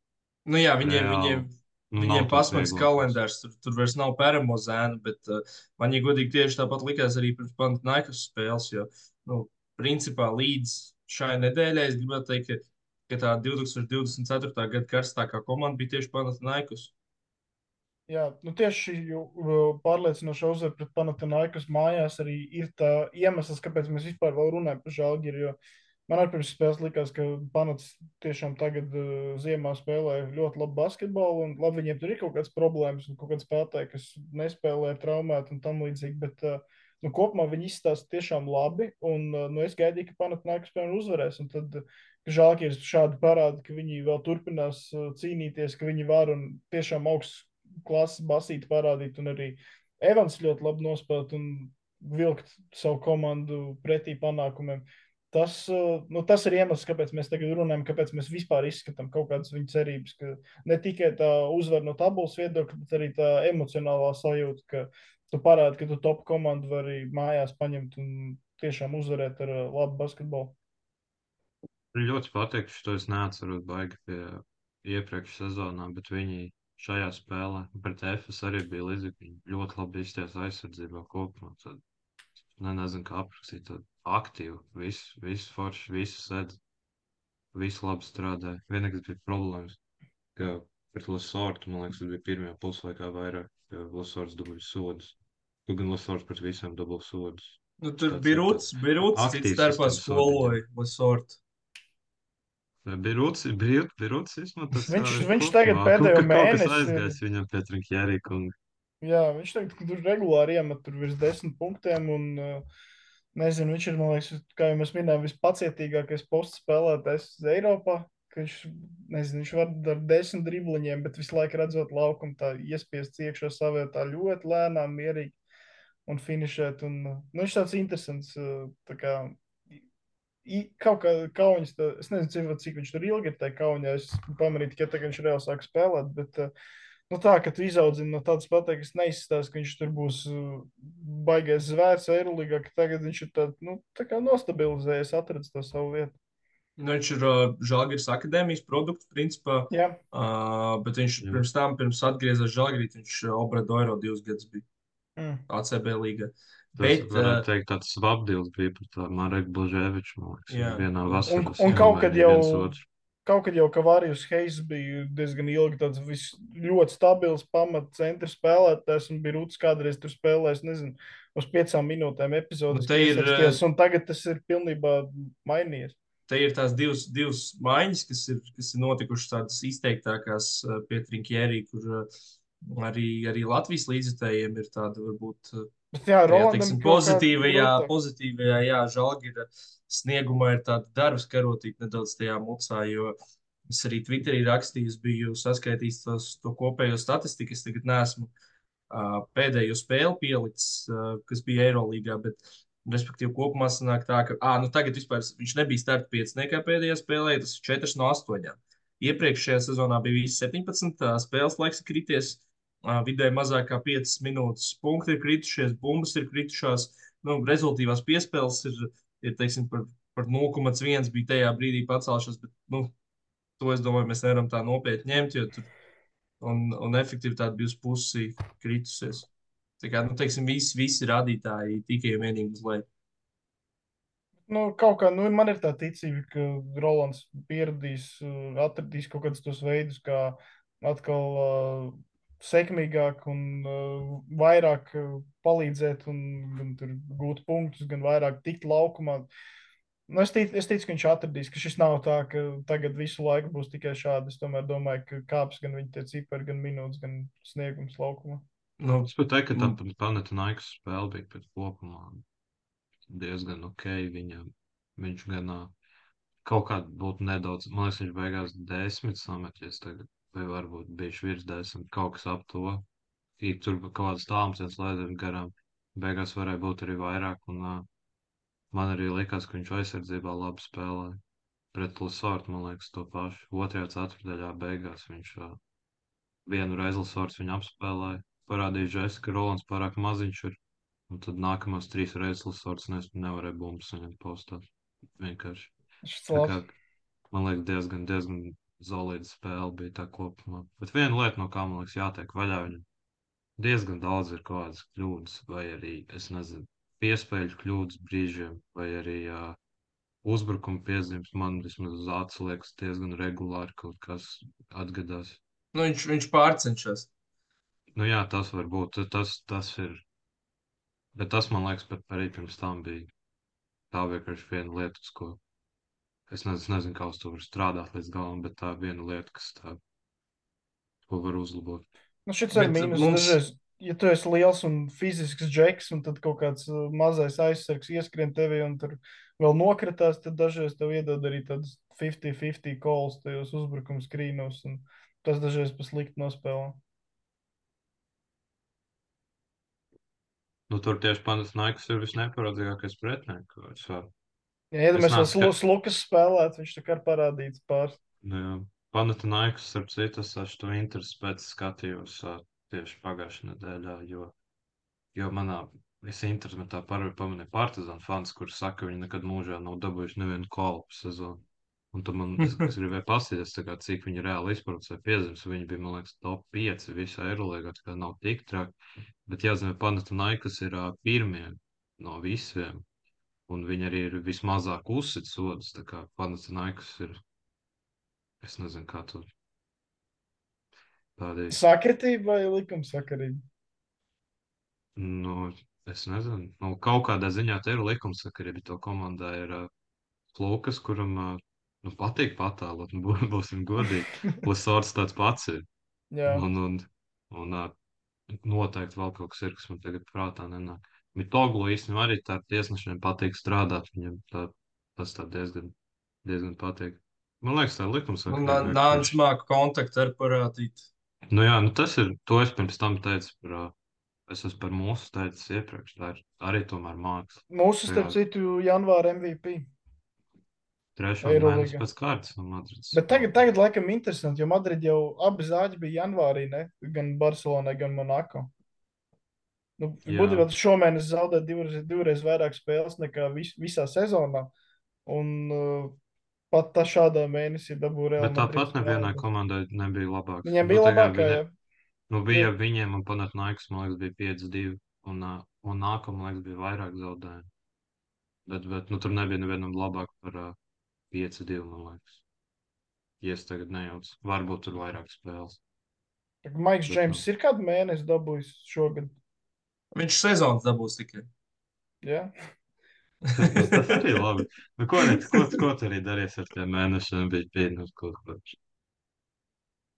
Nu jā, viņiem, Reāli. viņiem Nu, Viņiem pasmēts kalendārs, tur, tur vairs nav pēramo zēnu, bet uh, man, ja godīgi, tieši tāpat likās arī pirms Panathinaikos spēles, jo, nu, principā līdz šai nedēļai es gribētu teikt, ka, ka tā 2024. gada karstākā komanda bija tieši Panathinaikos. Jā, nu tieši šī uh, pārliecinoša uzvara pret Panathinaikos mājās arī ir tā iemesls, kāpēc mēs vispār vēl runājam par Žalgiri. Jo man arī pirms spēles likās, ka Panats tiešām tagad uh, ziemā spēlē ļoti labu basketbolu, labi, viņiem tur ir kaut kādas problēmas, un kaut kāds spēlētāji, kas nespēlē traumēti un tam līdzīgi, bet uh, nu, kopumā viņi izstāsta tiešām labi, un uh, nu, es gaidīju, ka Panathinaikos piemēram uzvarēs, un tad uh, Žalgiris šādi parāda, ka viņi vēl turpinās uh, cīnīties, ka viņi var un tiešām augsts klases basīti parādīt, un arī Evans ļoti labi nospēlēt un vilkt savu komandu pretī panākumiem. Tas, nu, tas ir iemesls, kāpēc mēs tagad runājam, kāpēc mēs vispār izskatām kaut kādas viņa cerības. Ka ne tikai tā uzvara no tabulas viedokļa, bet arī tā emocionālā sajūta, ka tu parādi, ka tu top komandu vari mājās paņemt un tiešām uzvarēt ar labu basketbolu. Ļoti patīk, to es neatceros baigi pie iepriekš sezonā, bet viņi šajā spēlē pret Efes arī bija līdzīgi. Ļoti labi izties aizsardzībā kopumā. Tad, ne, nezinu, kā aprakstīt. Tad aktīvi, viss, viss forši, viss sēdz, viss labi strādāja. Vienīgais bija problēmas, ka pret Lasortu, man liekas, tas bija pirmajā puslaikā vairāk, ka Lasorts dubļu sodus. Tu gan Lasorts pret visiem dubļu sodus. Nu, tur bija rūts, bija rūts, cits starpā skoloja Lasortu. Bija rūts, bija, bija rūts izmantots. Viņš, viņš tagad pēdējo mēnesi. aizgājis viņam pie Trinkjērī kunga. Jā, viņš tagad tur regulāri iemet tur virs desmit punktiem un nezinu, viņš ir, man liekas, kā jau mēs minējām, vispacietīgākais posts spēlētājs Eiropā. Viņš, nezinu, viņš var ar desmit dribliņiem, bet visu laiku redzot laukumu, tā iespiest iekšā savietā ļoti lēnām, mierīgi un finišēt. Un, nu, viņš tāds interesants, tā kā kaut kā kaunis, tā, es nezinu, cik, cik viņš tur ilgi ir tajā kaunijā. Es pamanīju tikai tagad, kad viņš reāli sāk spēlēt. Bet, nu, tā, ka tu izaudzini no tādas pateikas, neizstāst, ka viņš tur būs baigais zvērts Eiroligā, ka tagad viņš ir tā, nu, tā kā nostabilizējies, atradis to savu vietu. Nu, viņš ir uh, Žalgiris akadēmijas produkts, principā. Jā. Uh, bet viņš Jā. pirms tam, pirms atgriezās Žalgirī, viņš Obrado Eiro divus gadus bija mm. ACB līgā. Uh, Tas bet, varētu teikt, tāds svabdils bija par tā Mareku Blaževiču, man liekas, jā. vienā vasarā. Un, un kaut kad jau, kaut kad jau Kavārijus Heis bija diezgan ilgi tāds vis, ļoti stabils pamat centra spēlētājs un bija Rūts kādreiz tur spēlējis, nezinu, uz piecām minūtēm epizodes. Nu, ir, un tagad tas ir pilnībā mainījies. Te ir tās divas, divas maiņas, kas ir, kas ir notikušas tādas izteiktākās pie Trinkjērī, kur arī, arī Latvijas līdzekļiem ir tāda varbūt Bet, jā, jā, teiksim, pozitīvajā, pozitīvajā, jā, žēlgira sniegumā ir tāda darbs karotība nedaudz tajā mucā, jo es arī Twitterī rakstīju, biju saskaitījis tos, to kopējo statistiku, es tagad neesmu uh, pēdējo spēli pielicis, uh, kas bija Eirolīgā, bet, respektīvi, kopumā sanāk tā, ka, ah, nu tagad vispār viņš nebija starta pieciniekā pēdējā spēlē, tas ir 4 no 8. Iepriekšējā sezonā bija visi 17 spēles laiks krities, vidēji mazāk kā 5 minūtes. Punkti ir kritušies, bumbas ir kritušās, nu, rezultātīvās piespēles ir, ir teiksim, par, par 0,1 bija tajā brīdī pacēlušās, bet nu, to es domāju, mēs nevaram tā nopietni ņemt, jo tur un, un efektivitāte bija uz pusi kritusies. Tā kā, nu, teiksim, visi, visi rādītāji tikai un vienīgi uz leju. Nu, kaut kā, nu, man ir tā ticība, ka Rolands pieradīs, atradīs kaut kādus tos veidus, kā atkal uh, sekmīgāk un uh, vairāk uh, palīdzēt, un gan gūt punktus, gan vairāk tikt laukumā. Nu, es, ticu, es ticu, ka viņš atradīs, ka šis nav tā, ka tagad visu laiku būs tikai šādi. Es tomēr domāju, ka kāps gan viņa cipari, gan minūtes, gan sniegums laukumā. Nu, es pat teiktu, ka tā mm. Panathinaikos spēle bija pēc kopumā diezgan ok. Viņam, viņš gan kaut kādā būtu nedaudz, man liekas, viņš beigās desmit sameties tagad vai varbūt bijuši virs desmit, kaut kas ap to. Ir tur kaut kādas tāmas, laidām garām. Beigās varēja būt arī vairāk, un uh, man arī likās, ka viņš aizsardzībā labi spēlēja. Pret Lasārtu, man liekas, to pašu. Otrajā ceturtajā beigās viņš uh, vienu reizi Lasārts viņu apspēlēja. Parādīja žēs, ka Rolands pārāk maziņš ir. Un tad nākamās trīs reizes Lasārts nevarēja bumbas saņemt postā. Vienkārši. Kā, man liekas, diezgan, diezgan Zolīda spēle bija tā kopumā. Bet viena lieta, no kā man liekas, jātiek vaļā, viņam diezgan daudz ir kaut kādas kļūdas, vai arī, es nezinu, piespēļu kļūdas brīžiem, vai arī uh, uzbrukuma piezīmes. Man vismaz uz acu liekas, diezgan regulāri kaut kas atgadās. Nu, viņš, viņš pārcenšas. Nu, jā, tas var būt. Tas, tas ir. Bet tas, man liekas, pat arī pirms tam bija tā vienkārši viena lieta, uz ko es nezinu, es nezinu kā uz to var strādāt līdz galam, bet tā ir viena lieta, kas tā, ko var uzlabot. Nu, šis ir mīnus. mums- Dažreiz, ja tu esi liels un fizisks džeks, un tad kaut kāds uh, mazais aizsargs ieskrien tevi un tur vēl nokritās, tad dažreiz tev iedod arī tādas 50-50 calls tajos uzbrukuma skrīnos, un tas dažreiz pa slikti nospēlē. Nu, tur tieši Panasonikas ir visneparodzīgākais pretinieks. Es Ja iedomājamies, Es neesmu Slu- Lukas spēlēt, viņš tā kā ir parādīts pāris. Nu, jā. Panatinājuks, starp citu, es to interesi pēc skatījos tieši pagājušajā nedēļā, jo, jo manā visā internetā par, pamanīja partizānu fans, kurš saka, ka viņi nekad mūžā nav dabūjuši nevienu kolpu sezonu. Un tad man es, es gribēju paskatīties, tā kā, cik viņi reāli izproducēja piezīmes. Viņi bija, man liekas, top 5 visā Eirolandā, tā kā nav tik traki. Bet jāzina, Panatinājuks ir ā, pirmie no visiem. Un viņi arī ir vismazāk uzsits sodas. Tā kā Panatinājuks ir, es nezinu, kā tu tādi, Sakritība vai likumsakarība? nu, es nezinu, nu, kaut kādā ziņā te ir likumsakarība. To komandā ir uh, Lukas, kuram uh, nu, patīk patēlot, nu, bū- būsim godīgi. Lasors tāds pats ir. Jā, Un, un, un uh, noteikti vēl kaut kas ir, kas man tagad prātā nenāk. Mitoglu īstenībā arī tā tiesnešiem patīk strādāt. Viņam tā, tas tā diezgan, diezgan patīk. Man liekas, tā ir likumsakarība. Nāc, māku kontaktu ar parādīt. Nu jā, nu tas ir, to es pirms tam teicu par, ā, es esmu par mūsu teicis iepriekš, tā ir arī tomēr māksla. mūsu, starp citu, janvāra MVP. Trešo Eirolīga. mēnesi pēc kārtas no Madrids. Bet tagad, tagad laikam, interesanti, jo Madrid jau abi zāģi bija janvārī, ne? gan Barcelonai, gan Monako. Nu, Jā. būtībā tas šomēnes zaudēja divreiz, divreiz vairāk spēles nekā vis, visā sezonā. Un uh, pat tā šādā mēnesī dabūja Real Bet tāpat nevienai komandai nebija labāk. Viņiem bija labākā, jā. Nu bija viņiem un panāt naiks, man liekas, bija 5-2. Un, ā, un nākamā, man liekas, bija vairāk zaudējumu. Bet, bet nu, tur nebija nevienam labāk par ā, 5-2, man liekas. Ja es tagad nejaucu. Varbūt tur vairāk spēles. Maiks Džeims ir kādu mēnesi dabūjis šogad. Viņš sezonas dabūs tikai. Jā, Tas, tas arī ir labi. Nu, ko, ne, ko, ko tu arī darīsi ar tiem mēnešiem? Bija pieņemts kaut ko.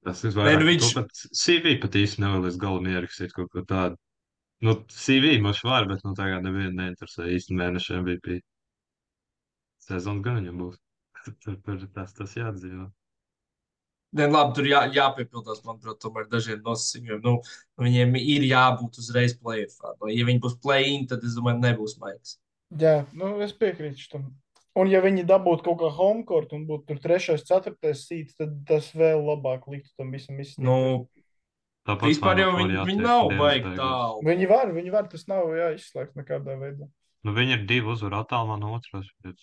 Tas ir Nē, vairāk. nu Viņš... Pat CV pat īsti nevar līdz galam ierakstīt kaut ko tādu. Nu, CV mums var, bet nu, tagad nevienu neinteresē īsti mēnešiem bija. Sezona gan viņam būs. Tur, tas, tas jādzīvo. Nē, labi, tur jā, jāpiepildās, manuprāt, tomēr dažiem nosacījumiem. Nu, viņiem ir jābūt uzreiz play-offā. Nu, ja viņi būs play-in, tad es domāju, nebūs maigs. jā nu, es piekrītu tam. Un, ja viņi dabūtu kaut kā home court un būtu tur trešais, ceturtais sīts, tad tas vēl labāk liktu tam visam izsniegt. Nu, Tāpat vispār jau viņi, viņi nav baigi tālu. Viņi var, viņi var, tas nav jāizslēgt nekādā veidā. Nu, viņi ir divi uzvaru attālumā no otras. Bet...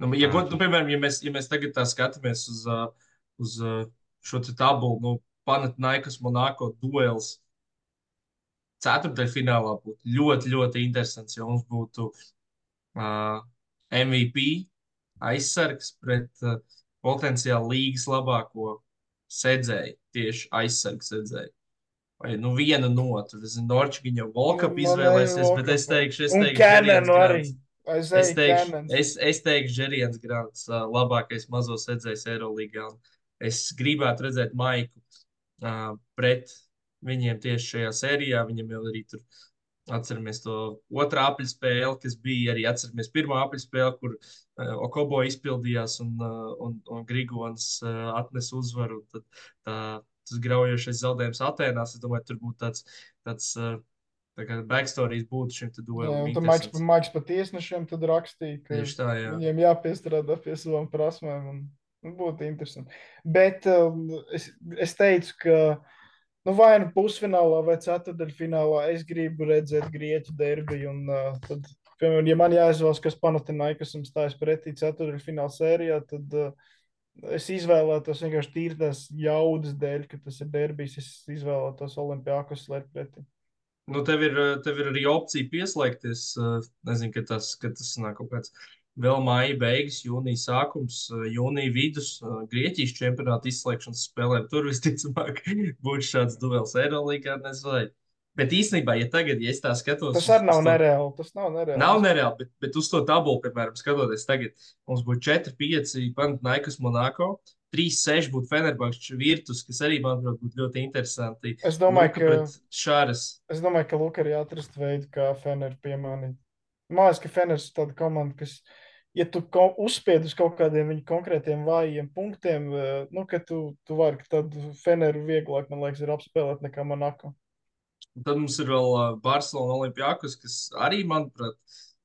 Nu, ja, nu, piemēram, ja mēs, ja mēs tagad tā skatāmies uz, uh, uz uh, šo te tabulu, nu, Panatnaikas Monako duels ceturtajfinālā būtu ļoti, ļoti interesants, jo mums būtu uh, MVP aizsargs pret uh, potenciāli līgas labāko sedzēju, tieši aizsargs sedzēju. Vai nu viena no, tur, es zinu, Norčģiņa jau Volkap Man izvēlēsies, bet es teikšu, es Un teikšu, Kēnenu arī. Grants. Es, teikšu, es, es teikšu, Žeriens Grants, labākais mazo sedzējs Eirolandā. Es gribētu redzēt Maiku uh, pret viņiem tieši šajā sērijā. Viņam jau arī tur atceramies to otrā apļu spēli, kas bija arī atceramies pirmā apļu spēli, kur uh, Okobo izpildījās un, uh, un, un Grigons uh, atnesa uzvaru. Tad, tā, tas graujošais zaudējums Atēnās, es domāju, tur būtu tāds. tāds uh, Tā kā backstories būtu šim Jā, un tad Maiks. Maiks pat tiesnešiem tad rakstīja, ka jā. viņiem jāpiestrādā pie savām prasmēm. Un, būtu interesanti. Bet um, es, es teicu, ka nu, vai nu pusfinālā vai ceturdaļfinālā es gribu redzēt grieķu derbiju. Un, uh, tad, piemēram, ja man jāizvēlas, kas Panathinaikosam stājas pretī ceturdaļfināla sērijā, tad uh, es izvēlētos vienkārši tīri tās jaudas dēļ, ka tas ir derbijs. Es izvēlētos Olimpijākos slēgt pretī. Nu, tev, ir, tev ir arī opcija pieslēgties. eh, Nezinu, ka tas, ka tas nāk kaut kāds vēl māja beigas, jūnija sākums, jūnija vidus, Grieķijas čempionāta izslēgšanas spēlēm. Tur visticamāk būs šāds duels Eirolandā, nezinu. Bet īstenībā, ja tagad, ja es tā skatos, tas arī nav to... nereāli. Tas nav nereāli. Nav nereāli, bet, bet uz to tabulu, piemēram, skatoties tagad, mums būtu 4, 5 Panathinaikos Monako, 3, 6 būtu Fenerbahčs Virtus, kas arī, manuprāt, būtu ļoti interesanti. Es domāju, Luka ka Šāras. Es domāju, ka Luka arī atrast veidu, kā Fener piemānīt. Man liekas, ka Feners ir tāda komanda, kas, ja tu uzspied uz kaut kādiem viņa konkrētiem vājiem punktiem, eh, nu, ka tu, tu vari, tad Feneru vieglāk, man liekas, ir apspēlēt nekā Monako. Tad mums ir vēl Barcelona Olimpijākus, kas arī, manuprāt,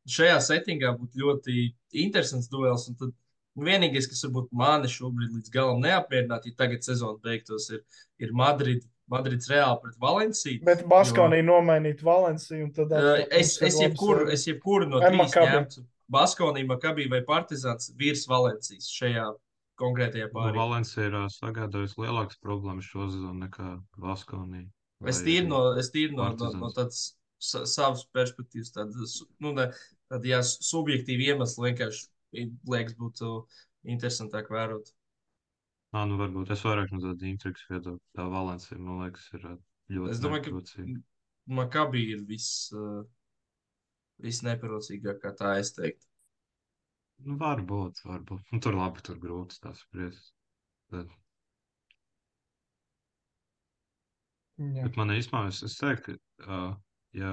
šajā settingā būtu ļoti interesants duels. Un tad vienīgais, kas varbūt mani šobrīd līdz galam neapmierinātu, ja tagad sezona beigtos, ir, ir Madrid. Madrids reāli pret Valenciju. Bet Baskonī jo... nomainīt Valenciju. Tad, uh, es, es, jebkuru, es jebkuru no trīs ņemtu. Baskonī, Makabī vai Partizāns virs Valencijas šajā konkrētajā pārī. Nu, Valencija ir sagādājusi lielākas problēmas šo sezonu nekā Baskonī. Es tīri no, es tīri no, no, no tādas savas perspektīvas, tādas, nu, ne, tāda, jā, subjektīva iemesla vienkārši liekas būtu interesantāk vērot. Nā, nu varbūt es vairāk no tāda intrigas viedokļa. Tā Valencija, man liekas, ir ļoti Es domāju, ka Makabī ir viss, uh, viss neparocīgākā, tā es teiktu. Nu, varbūt, varbūt. Nu, tur labi, tur grūti tās spriest. Bet Jā. Bet man īstenībā es, es teiktu, ka, uh, ja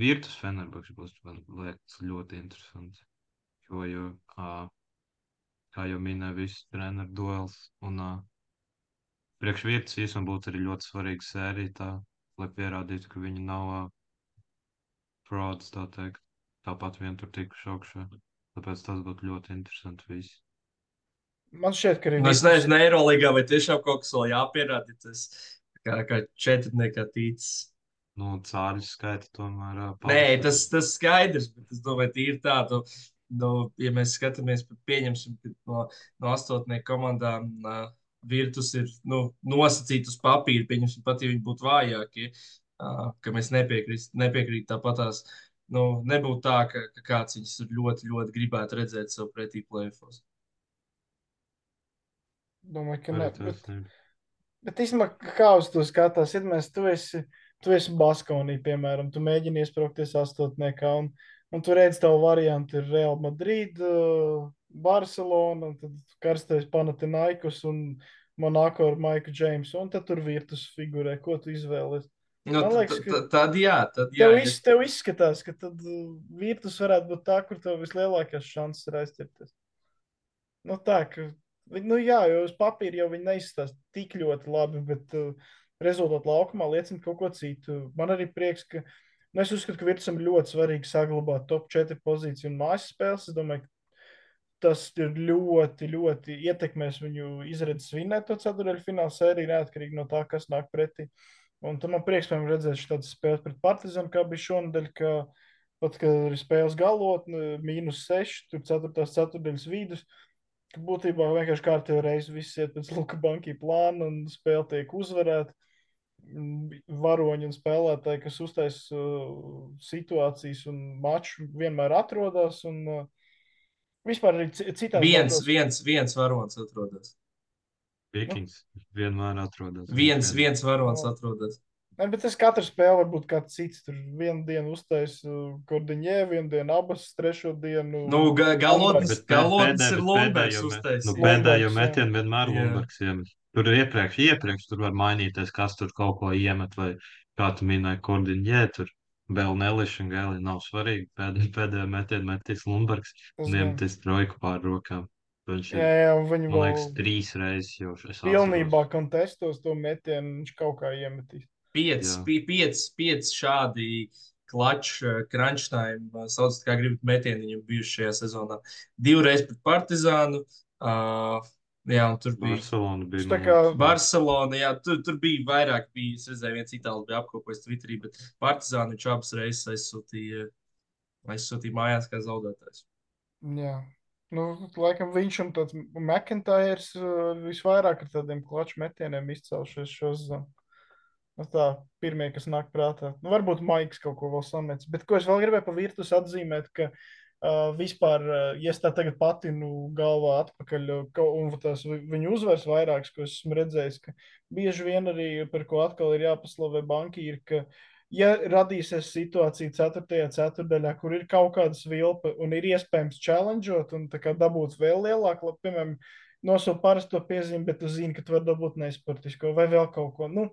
Virtus Fenerbahčs būs, man liekas, ļoti interesants. Jo, jo uh, kā jau minēju, viss treneru duels un uh, priekš Virtus īstenībā būtu arī ļoti svarīga sērija tā, lai pierādītu, ka viņi nav uh, frauds, tā teikt. Tāpat vien tur tikuši augšā. Tāpēc tas būtu ļoti interesanti viss. Man šķiet, ka arī. Nu, es nezinu, Eirolandā vai tiešām kaut kas vēl jāpierāda. Tas kā, kā četrniekā tīcis. Nu, cāļu skaita tomēr. Uh, Nē, tas, tas skaidrs, bet es domāju, tīri tādu. Nu, ja mēs skatāmies, pieņemsim, ka no, no astotnieku komandām uh, virtus ir nu, nosacīti uz papīra, pieņemsim, pat ja viņi būtu vājākie, ka mēs nepiekrītam nepiekrīt tāpatās. Nu, nebūtu tā, ka, ka kāds viņus ļoti, ļoti gribētu redzēt sev pretī plēfos. Domāju, ka ne. Bet, Bet īstenībā, kā uz to skatās, ja mēs tu esi, tu esi Baskonī, piemēram, tu mēģini iesprāgties astotniekā, un, un tu redzi, tavu variantu ir Real Madrid, Barcelona, un tad karstais Panatinaikus un Monako ar Maiku Džeimsu, un tad tur virtus figurē, ko tu izvēlies. Nu, Man liekas, ka tad jā, tad jā. Tev, iz, tev izskatās, ka tad uh, virtus varētu būt tā, kur tev vislielākās šansas ir aizķerties. Nu tā, ka Nu, jā, jo uz papīra jau viņi neizstāsta tik ļoti labi, bet uh, rezultātu laukumā liecina kaut ko citu. Man arī prieks, ka nu, es uzskatu, ka Virtsam ir ļoti svarīgi saglabāt top 4 pozīciju un mājas spēles. Es domāju, ka tas ir ļoti, ļoti ietekmēs viņu izredzes vinnēt to ceturdaļu fināla sēriju, neatkarīgi no tā, kas nāk pretī. Un tam man prieks, piemēram, redzēt šādas spēles pret Partizanu, kā bija šonadēļ, ka pat, kad ir spēles galotne, mīnus 6, tur 4. ceturdaļas vidus, ka būtībā vienkārši kārtībā reizes viss iet pēc Luka banki plāna un spēle tiek uzvarēta. Varoņi un spēlētāji, kas uztaisa uh, situācijas un maču, vienmēr atrodas. Un, uh, vispār arī citādi. Viens, vārdos... viens, viens varonis atrodas. Vikings nu? vienmēr atrodas. Viens, viens varonis atrodas. Ne, bet tas katra spēle var būt kāds cits. Tur vienu dienu uztaisīja uh, Kordiņē, vienu dienu abas, trešo dienu. Nu, ga galotnis, galotnis ir Lundbergs uztaisījis. Nu, pēdējo metienu vienmēr Lundbergs iemet. Tur iepriekš, iepriekš tur var mainīties, kas tur kaut ko iemet, vai kā tu minēji Kordiņē, tur vēl neliša un gēli nav svarīgi. Pēdējo, pēdējo metienu metīs Lundbergs un iemetīs trojku pār rokām. Viņš ir, jā, jā, viņi man liekas, trīs reizes jau. Pilnībā kontestos to metienu viņš kaut kā iemetīs pieci, pieci, pieci šādi klačs, crunch time, sauc, kā gribat metieni viņam bijuši šajā sezonā. Divreiz pret Partizānu. Uh, Jā, un tur bija Barcelona. Bija, tā kā Barcelona, jā, tur, tur bija vairāk, bija, es redzēju, viens itālis bija apkopojis Twitterī, bet Partizānu viņš abas reizes aizsūtīja, aizsūtīja mājās kā zaudētājs. Jā. Nu, laikam viņš un tāds McIntyres visvairāk ar tādiem klaču metieniem izcelšies šo sezonu. Nu, tā pirmie, kas nāk prātā. Nu, varbūt Maiks kaut ko vēl samets. Bet ko es vēl gribēju pa virtus atzīmēt, ka Uh, vispār, uh, ja es tā tagad patinu galvā atpakaļ, un tās viņu uzvaras vairākas, ko esmu redzējis, ka bieži vien arī par ko atkal ir jāpaslavē bankīri, ka ja radīsies situācija 4. ceturdaļā, kur ir kaut kāda svilpe un ir iespējams challengeot un dabūt vēl lielāku, piemēram, nosaukt parasto piezīmi, bet tu zini, ka tu vari dabūt nesportisko vai vēl kaut ko. Nu,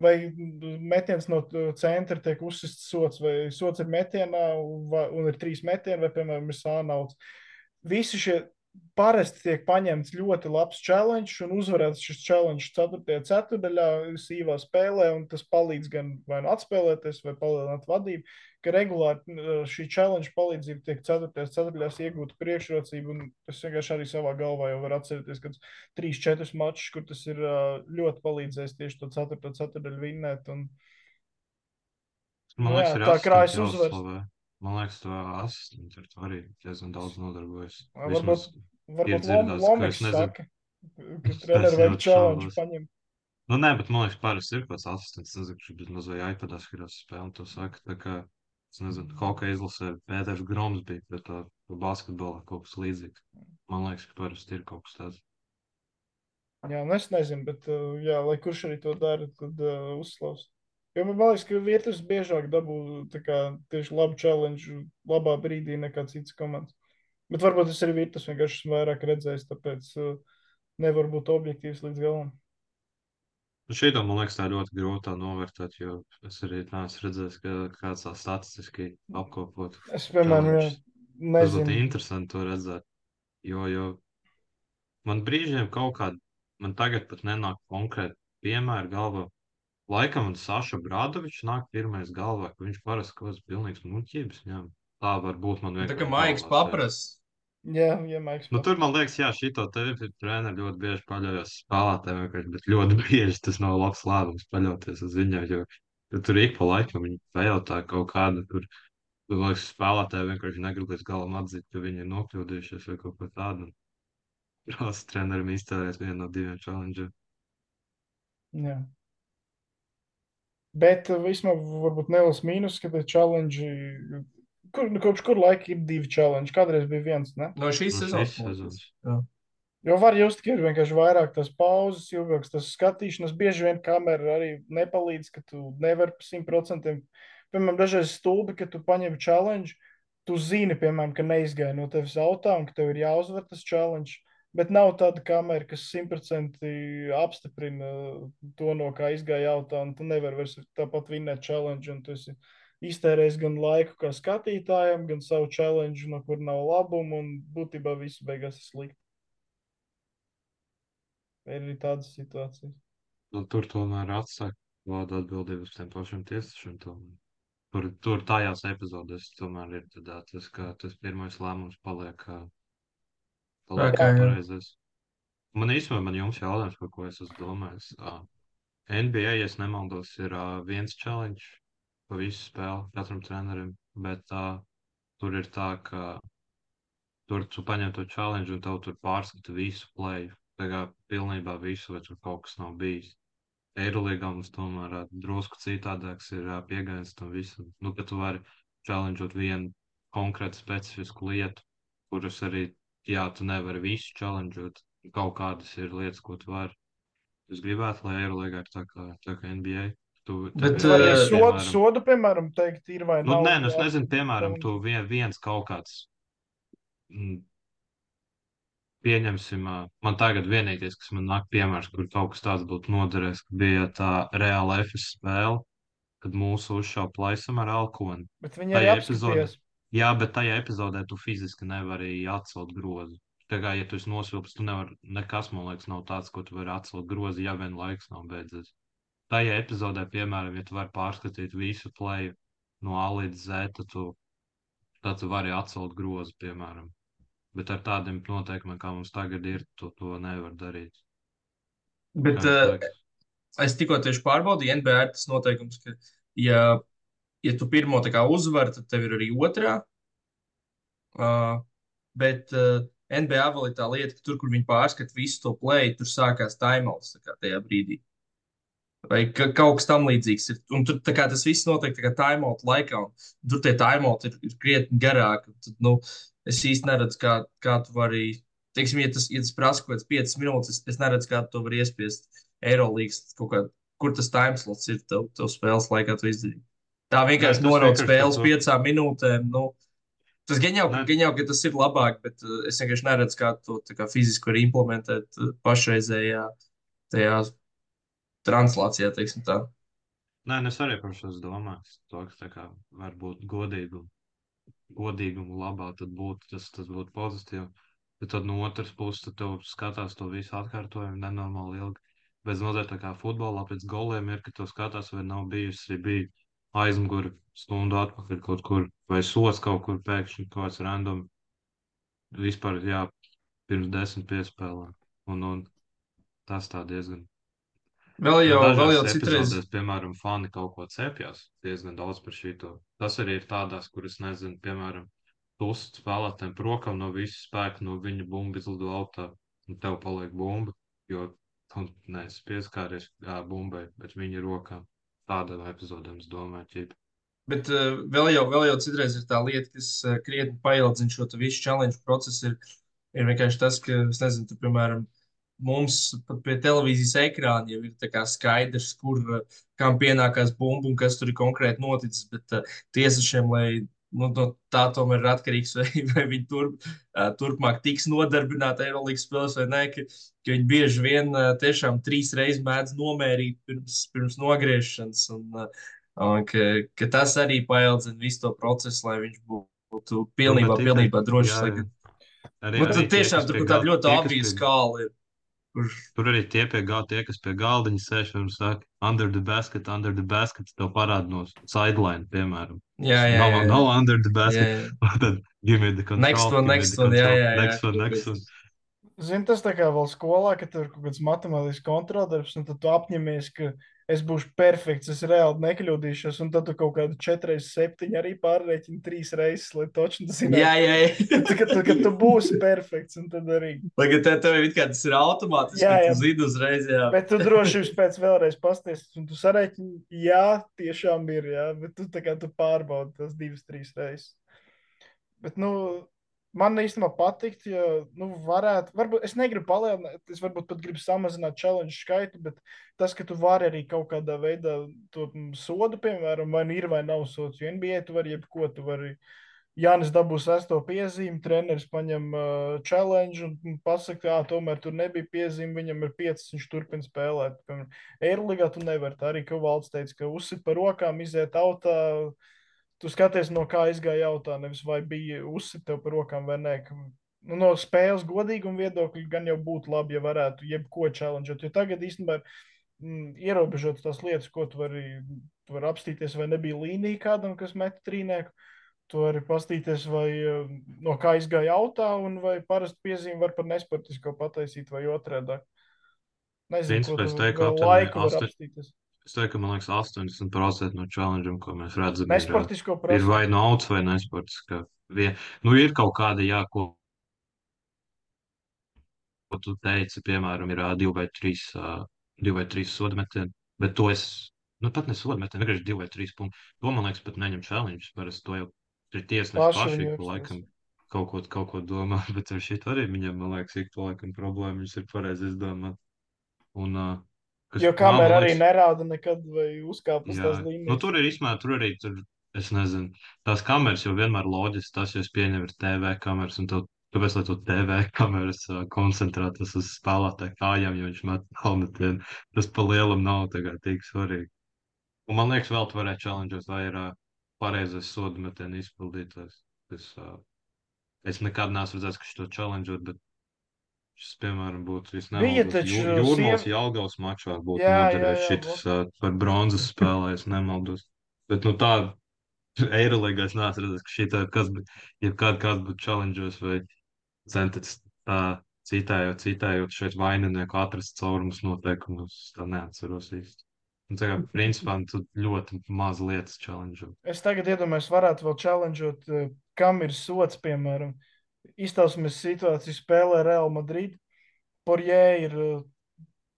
vai metiens no centra tiek uzsists sots, vai sots ir metienā un ir trīs metieni, vai, piemēram, ir sānauts. Visi šie parasti tiek paņemts ļoti labs challenge un uzvarēts šis challenge 4. ceturdaļā, sīvā spēlē, un tas palīdz gan vai nu atspēlēties, vai palielināt vadību, ka regulāri šī challenge palīdzība tiek 4. ceturdaļās iegūta priekšrocība, un es vienkārši arī savā galvā jau varu atcerēties, ka 3-4 mačus, kur tas ir ļoti palīdzējis tieši to 4. ceturdaļu vinnēt, un Man Nu liekas, jā, tā krājas uzvaras. Man liekas, to asistenti ar to arī diezgan daudz nodarbojas. Vismaz, varbūt ir Lom- ka es nezinu. saka, ka Es- treneri es vajag ļoti challenge paņemt. nu, nē, bet man liekas, parasti ir kāds asistents. Nezinu, kurš bezmaz vai iPadā skatās spēli un to saka. Tā kā, es nezinu, hokeja izlasē Pēters Groms bija pret to basketbolu kaut kas līdzīgs. Man liekas, ka parasti ir kaut kas tāds. Jā, nu es nezinu, bet uh, jā, lai kurš arī to dara, tad uh, uzslavs. Jo man liekas, ka vietas biežāk dabū tā kā, tieši labu challenge labā brīdī nekā citas komandas. Bet varbūt es arī vietas vienkārši esmu vairāk redzējis, tāpēc uh, nevar būt objektīvs līdz galam. Nu, Šī man liekas, tā ļoti grūti tā novērtēt, jo es arī neesmu redzējis, ka kāds tā statistiski apkopot. Es, piemēram, jā, challenges. Tas būtu nezinu. interesanti to redzēt. Jo, jo man brīžiem kaut kādā, man tagad pat nenāk konkrēti piemēri galvā. Laikam man Saša Brādovičs nāk pirmais galvā, ka viņš parasti kaut kāds pilnīgs muļķības ņem. Tā varbūt man Tā vienkārši. kā Maiks galvā sēž. papras. Jā, jā, Maiks. Nu, tur man liekas, jā, šito te treniņu ļoti bieži paļaujas spēlētājiem, bet ļoti bieži tas nav labs lēmums paļauties uz viņiem. Jo, jo tur ik pa laikam viņi pajautā kaut kādu, tur, tur liekas, spēlētāji vienkārši negrib līdz galam atzīt, ka viņi ir nokļūdījušies vai kaut ko tādu. Prasa trenerim iztēlēties vienu no diviem challengeiem. Bet uh, vismaz varbūt neliels mīnus, ka tie challenge, kur, nu, kopš kur laika ir divi challenge, kādreiz bija viens, ne? No šīs No sezonas. man sezonas. Jo var just, ka ir vienkārši vairāk tās pauzes, ilgāks tas skatīšanas. Bieži vien kamera arī nepalīdz, ka tu nevari pa simt procentiem. Piemēram, dažreiz stulbi, ka tu paņem challenge, tu zini, piemēram, ka neizgāja no tevis autā un ka tev ir jāuzvar tas challenge. Bet nav tāda kamera, kas simtprocentīgi apstiprina to, no kā izgāja autā, un tu nevari vairs tāpat vinnēt challenge. un Tu esi iztērējis gan laiku kā skatītājam, gan savu challenge, no kur nav labumu, un būtībā viss beigās ir slikti. Ir arī tādas situācijas. Nu, tur tomēr atsaka vārdu atbildību uz tiem pašiem tiesnešiem. Tur, tur tajās epizodēs tomēr ir tādā, tas, ka tas pirmais lēmums paliek, jā. Pareizais. Man īstenībā man jums jautājums, par ko es esmu domājis. Ā, NBA, ja nemaldos, ir ā, viens challenge pa visu spēli katram trenerim, bet ā, tur ir tā, ka tur tu paņem to challenge un tev tur pārskata visu play. Tā kā pilnībā visu, vai tur kaut kas nav bijis. Eirolandā mums tomēr ā, drusku citādāks ir ā, pieejams tam visam. Nu, ka tu vari challengeot vienu konkrētu specifisku lietu, kuras arī, jā, tu nevari visu challengeot. Kaut kādas ir lietas, ko tu vari. Es gribētu, lai Eirolandā ir tā kā, tā kā NBA. Tu, Bet, Vai ir, ja Eh, sodu, piemēram, sodu, piemēram, teikt, ir vai Nu, nav? nē, nu, es nezinu, piemēram, challenge. tu vien, viens kaut kāds. mm, Pieņemsim, man tagad vienīgais, kas man nāk piemērs, kur kaut kas tāds būtu noderējis, ka bija tā reāla FS spēle, kad mūsu uzšāva plaisam ar alkoni. Bet viņi arī apskatījās. Jā, bet tajā epizodē tu fiziski nevari atcelt grozu. Tā kā, ja tu esi nosilps, tu nevari, nekas, man liekas, nav tāds, ko tu vari atcelt grozu, ja vien laiks nav beidzies. Tajā epizodē, piemēram, ja tu vari pārskatīt visu plēju no A līdz Z, tad tu, tad tu vari atcelt grozu, piemēram. Bet ar tādiem noteikumiem, kā mums tagad ir, tu to nevar darīt. Bet Kā uh, es tikko tieši pārbaudīju, NBA ir tas noteikums, ka, ja, ja tu pirmo kā uzvari, tad tev ir arī otrā. Uh, bet uh, NBA vēl ir tā lieta, ka tur, kur viņi pārskata visu to play, tur sākās kā tajā brīdī. Vai ka, kaut kas tam līdzīgs ir. Un tur kā, tas viss notiek timeout laikā, un tur tie timeout ir, ir krietni garāki. Tad, nu, es īsti neredzu, kā, kā tu vari. Teiksim, ja tas, ja tas prasa kaut kādas 5 minūtes, es, es neredzu, kā tu vari iespiest Eirolandes kaut kā, kur tas timeslots ir tev, tev spēles laikā, tu izdarīji. Tā vienkārši norauc spēles piecām minūtēm. Nu, tas gan jau, gan jau, ka tas ir labāk, bet uh, es vienkārši neredzu, kā to kā fiziski var implementēt uh, pašreizējā tajā translācijā, teiksim tā. Nē, es arī par šo domāju. To, ka tā kā var būt godīguma, godīguma labā, tad būtu tas, tas būtu pozitīvi. Bet tad no otras puses, tu tev skatās to visu atkārtojumu nenormāli ilgi. Bez mazliet tā kā futbolā pēc goliem ir, ka tu skatās, vai nav bijusi, bija aizmuguri stundu atpakaļ kaut kur, vai sots kaut kur pēkšņi kaut kāds random. Vispār, jā, pirms desmit piespēlēm. Un, un tas tā diezgan. Vēl jau, vēl jau citreiz. Piemēram, fani kaut ko cepjas diezgan daudz par šito. Tas arī ir tādās, kuras nezinu, piemēram, tus spēlētājiem prokam no visas spēka, no viņa bumbu izlido augtā, un tev paliek bumba, jo tu neesi pieskāries bumbai, bet viņa rokām tādām epizodēm, es domāju, ķip. Bet uh, vēl, jau, vēl jau citreiz ir tā lieta, kas uh, krietni paildzina šo visu challenge procesu. Ir, ir vienkārši tas, ka, nezinu, tu, piemēram, mums pat pie televīzijas ekrāna jau ir skaidrs, kur uh, kam pienākās bumba un kas tur ir konkrēti noticis. Bet uh, tiesnešiem, lai nu, no tā tomēr ir atkarīgs, vai, vai viņi tur, turpmāk tiks nodarbināti Eirolandes spēlēs vai nē, ka, ka viņi bieži vien tiešām trīs reizes mēdz nomērīt pirms, pirms nogriešanas. Un, un ka, ka tas arī paildzina visu to procesu, lai viņš būtu pilnībā, pilnībā drošs. Arī, nu, arī tiešām tur tāda ļoti obvija skala ir. Kurš... Tur arī tie, pie, gā, tie, kas pie galdiņa sēž un saka, under the basket, under the basket, tev parāda no sideline, piemēram. Jā, jā. No, jā. no under the basket. Jā, jā. Tad give me the control. Next one, next one, jā, jā, jā. Next one, next one. Zini, tas tā kā vēl skolā, ka tur ir kaut kāds matemātisks kontroldarbs, un tad tu apņemies, ka es būšu perfekts, es reāli nekļūdīšos, un tad tu kaut kādu 4, 7 arī pārreķini trīs reizes, lai točni tas ir. Jā, jā, jā. Tad, kad, kad tu būsi perfekts, un tad arī. Lai gan tev, tev ir kā tas ir automātiski, jā, jā. tu zini uzreiz, jā. Bet tu drošības pēc vēlreiz pasties, un tu sareķini, jā, tiešām ir, jā, bet tu tā kā tu pārbaudi tas divas, trīs reizes. Bet, nu, man īstenībā patīk, ja nu, varētu, varbūt es negribu palielināt, es varbūt pat gribu samazināt challenge skaitu, bet tas, ka tu vari arī kaut kādā veidā to sodu, piemēram, vai nu ir vai nav sods, jo NBA tu vari jebko, tu vari. Jānis dabūs sesto piezīmi, treneris paņem uh, challenge un pasaka, ka tomēr tur nebija piezīme, viņam ir piecas, viņš turpina spēlēt. Eirligā tu nevari tā arī, ka valsts teica, ka uzsit par rokām, iziet autā, uh, tu skaties, no kā izgāja jautā, nevis vai bija uzsita par rokām vai nē. Nu, no spēles godīguma viedokļa gan jau būtu labi, ja varētu jebko challengeot. Jo tagad īstenībā ir mm, ierobežotas tās lietas, ko tu vari, tu vari apstīties, vai nebija līnija kādam, kas met trīnieku. Tu vari paskatīties, vai no kā izgāja jautā, un vai parasti piezīme var par nesportisko pataisīt vai otrādi. Nezinu, Principā, ko teiktu, vēl ka laiku var apstīties. Es teiktu, ka man liekas, 80% no challenge'iem, ko mēs redzam, ir, Nesportisko ir prasību. vai no auts vai nesportiskā. Nu, ir kaut kāda, jā, ko, tu teici, piemēram, ir ā, divi vai trīs, ā, divi vai trīs sodmetieni, bet to es, nu, pat ne sodmetieni, vienkārši divi vai trīs punkti. To, man liekas, pat neņem challenge, parasti to jau ir tiesneši Paši laikam kaut ko, kaut ko domā, bet ar šito arī viņam, man liekas, ik pa laikam problēma, viņš ir pareizi izdomāt. Un, kas Jo kamera arī nerāda nekad vai uzkāpa uz tās nu, līnijas. tur ir īstenībā, tur arī tur, es nezinu, tās kameras jau vienmēr loģiski, tas jau es pieņemu ir TV kameras, un tev, tāpēc, lai to TV kameras uh, koncentrētas uz spēlētāju kājām, jo viņš met helmetienu, tas pa lielam nav tagad tik svarīgi. Un man liekas, vēl tu varētu challengeot, vai ir uh, pareizais sodu metienu izpildītājs. Es, uh, es nekad neesmu redzējis, ka šo challengeot, bet šis, piemēram, būtu taču Jūrmāls siev- Jālgaus mačā būtu Jā, jā, šitas uh, par bronzas spēlē, es nemaldos. Bet, nu, tā Eirolīgā es neesmu redzējis, ka šī tā, kas, bū- ja kād, kāds būtu challengeos vai centis tā citējot, citējot šeit vaininieku atrast caurumus noteikumus, tā neatceros īsti. Un tā kā, principā, tu ļoti maz lietas challenge. Es tagad iedomājos, varētu vēl challengeot, kam ir sots, piemēram, iztausimies situāciju spēlē Real Madrid. Porjē ir eh,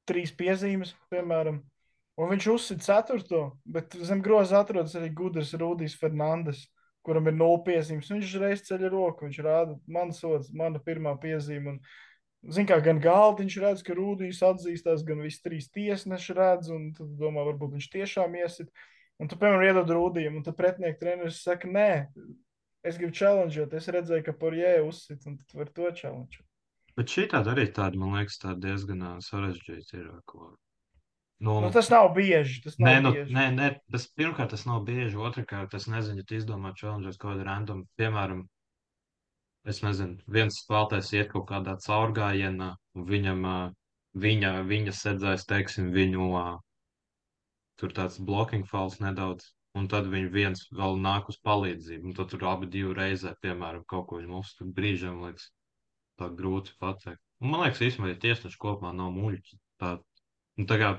trīs piezīmes, piemēram, Un viņš uzsita ceturto, bet zem groza atrodas arī gudrs Rudijs Fernandes, kuram ir nulle piezīmes. Viņš uzreiz ceļ roku, viņš rāda, man sots, mana pirmā piezīme. Un, Zin kā gan Galdiņš redz, ka Rūdijs atzīstās, gan visi trīs tiesneši redz, un tad domā, varbūt viņš tiešām iesit. Un tu, piemēram, iedod Rūdijam, un tad pretinieku treneris saka, nē, es gribu challengeot, es redzēju, ka Porjē uzsit, un tad var to challenge. Bet šī tāda arī tāda, man liekas, tāda diezgan sarežģīta ir. Ko... Nu, Nu, tas nav bieži. Tas nav Nē, nu, bieži. nē, nē, tas pirmkārt, tas nav bieži. Otrakārt, es nezinu, ja tu izdomā challenges kaut kādu random, piemēram, es nezinu, viens spēlētājs iet kaut kādā caurgājienā, un viņam, viņa, viņa sēdzēs, teiksim, viņu, tur tāds blocking fals nedaudz, un tad viņi viens vēl nāk uz palīdzību, tad tur abi divi reizē, piemēram, kaut ko viņam uzsver brīžiem, liekas, tā grūti pateikt. Un man liekas, īstenībā, tiesneši kopumā nav muļķi, tā, nu, tā kā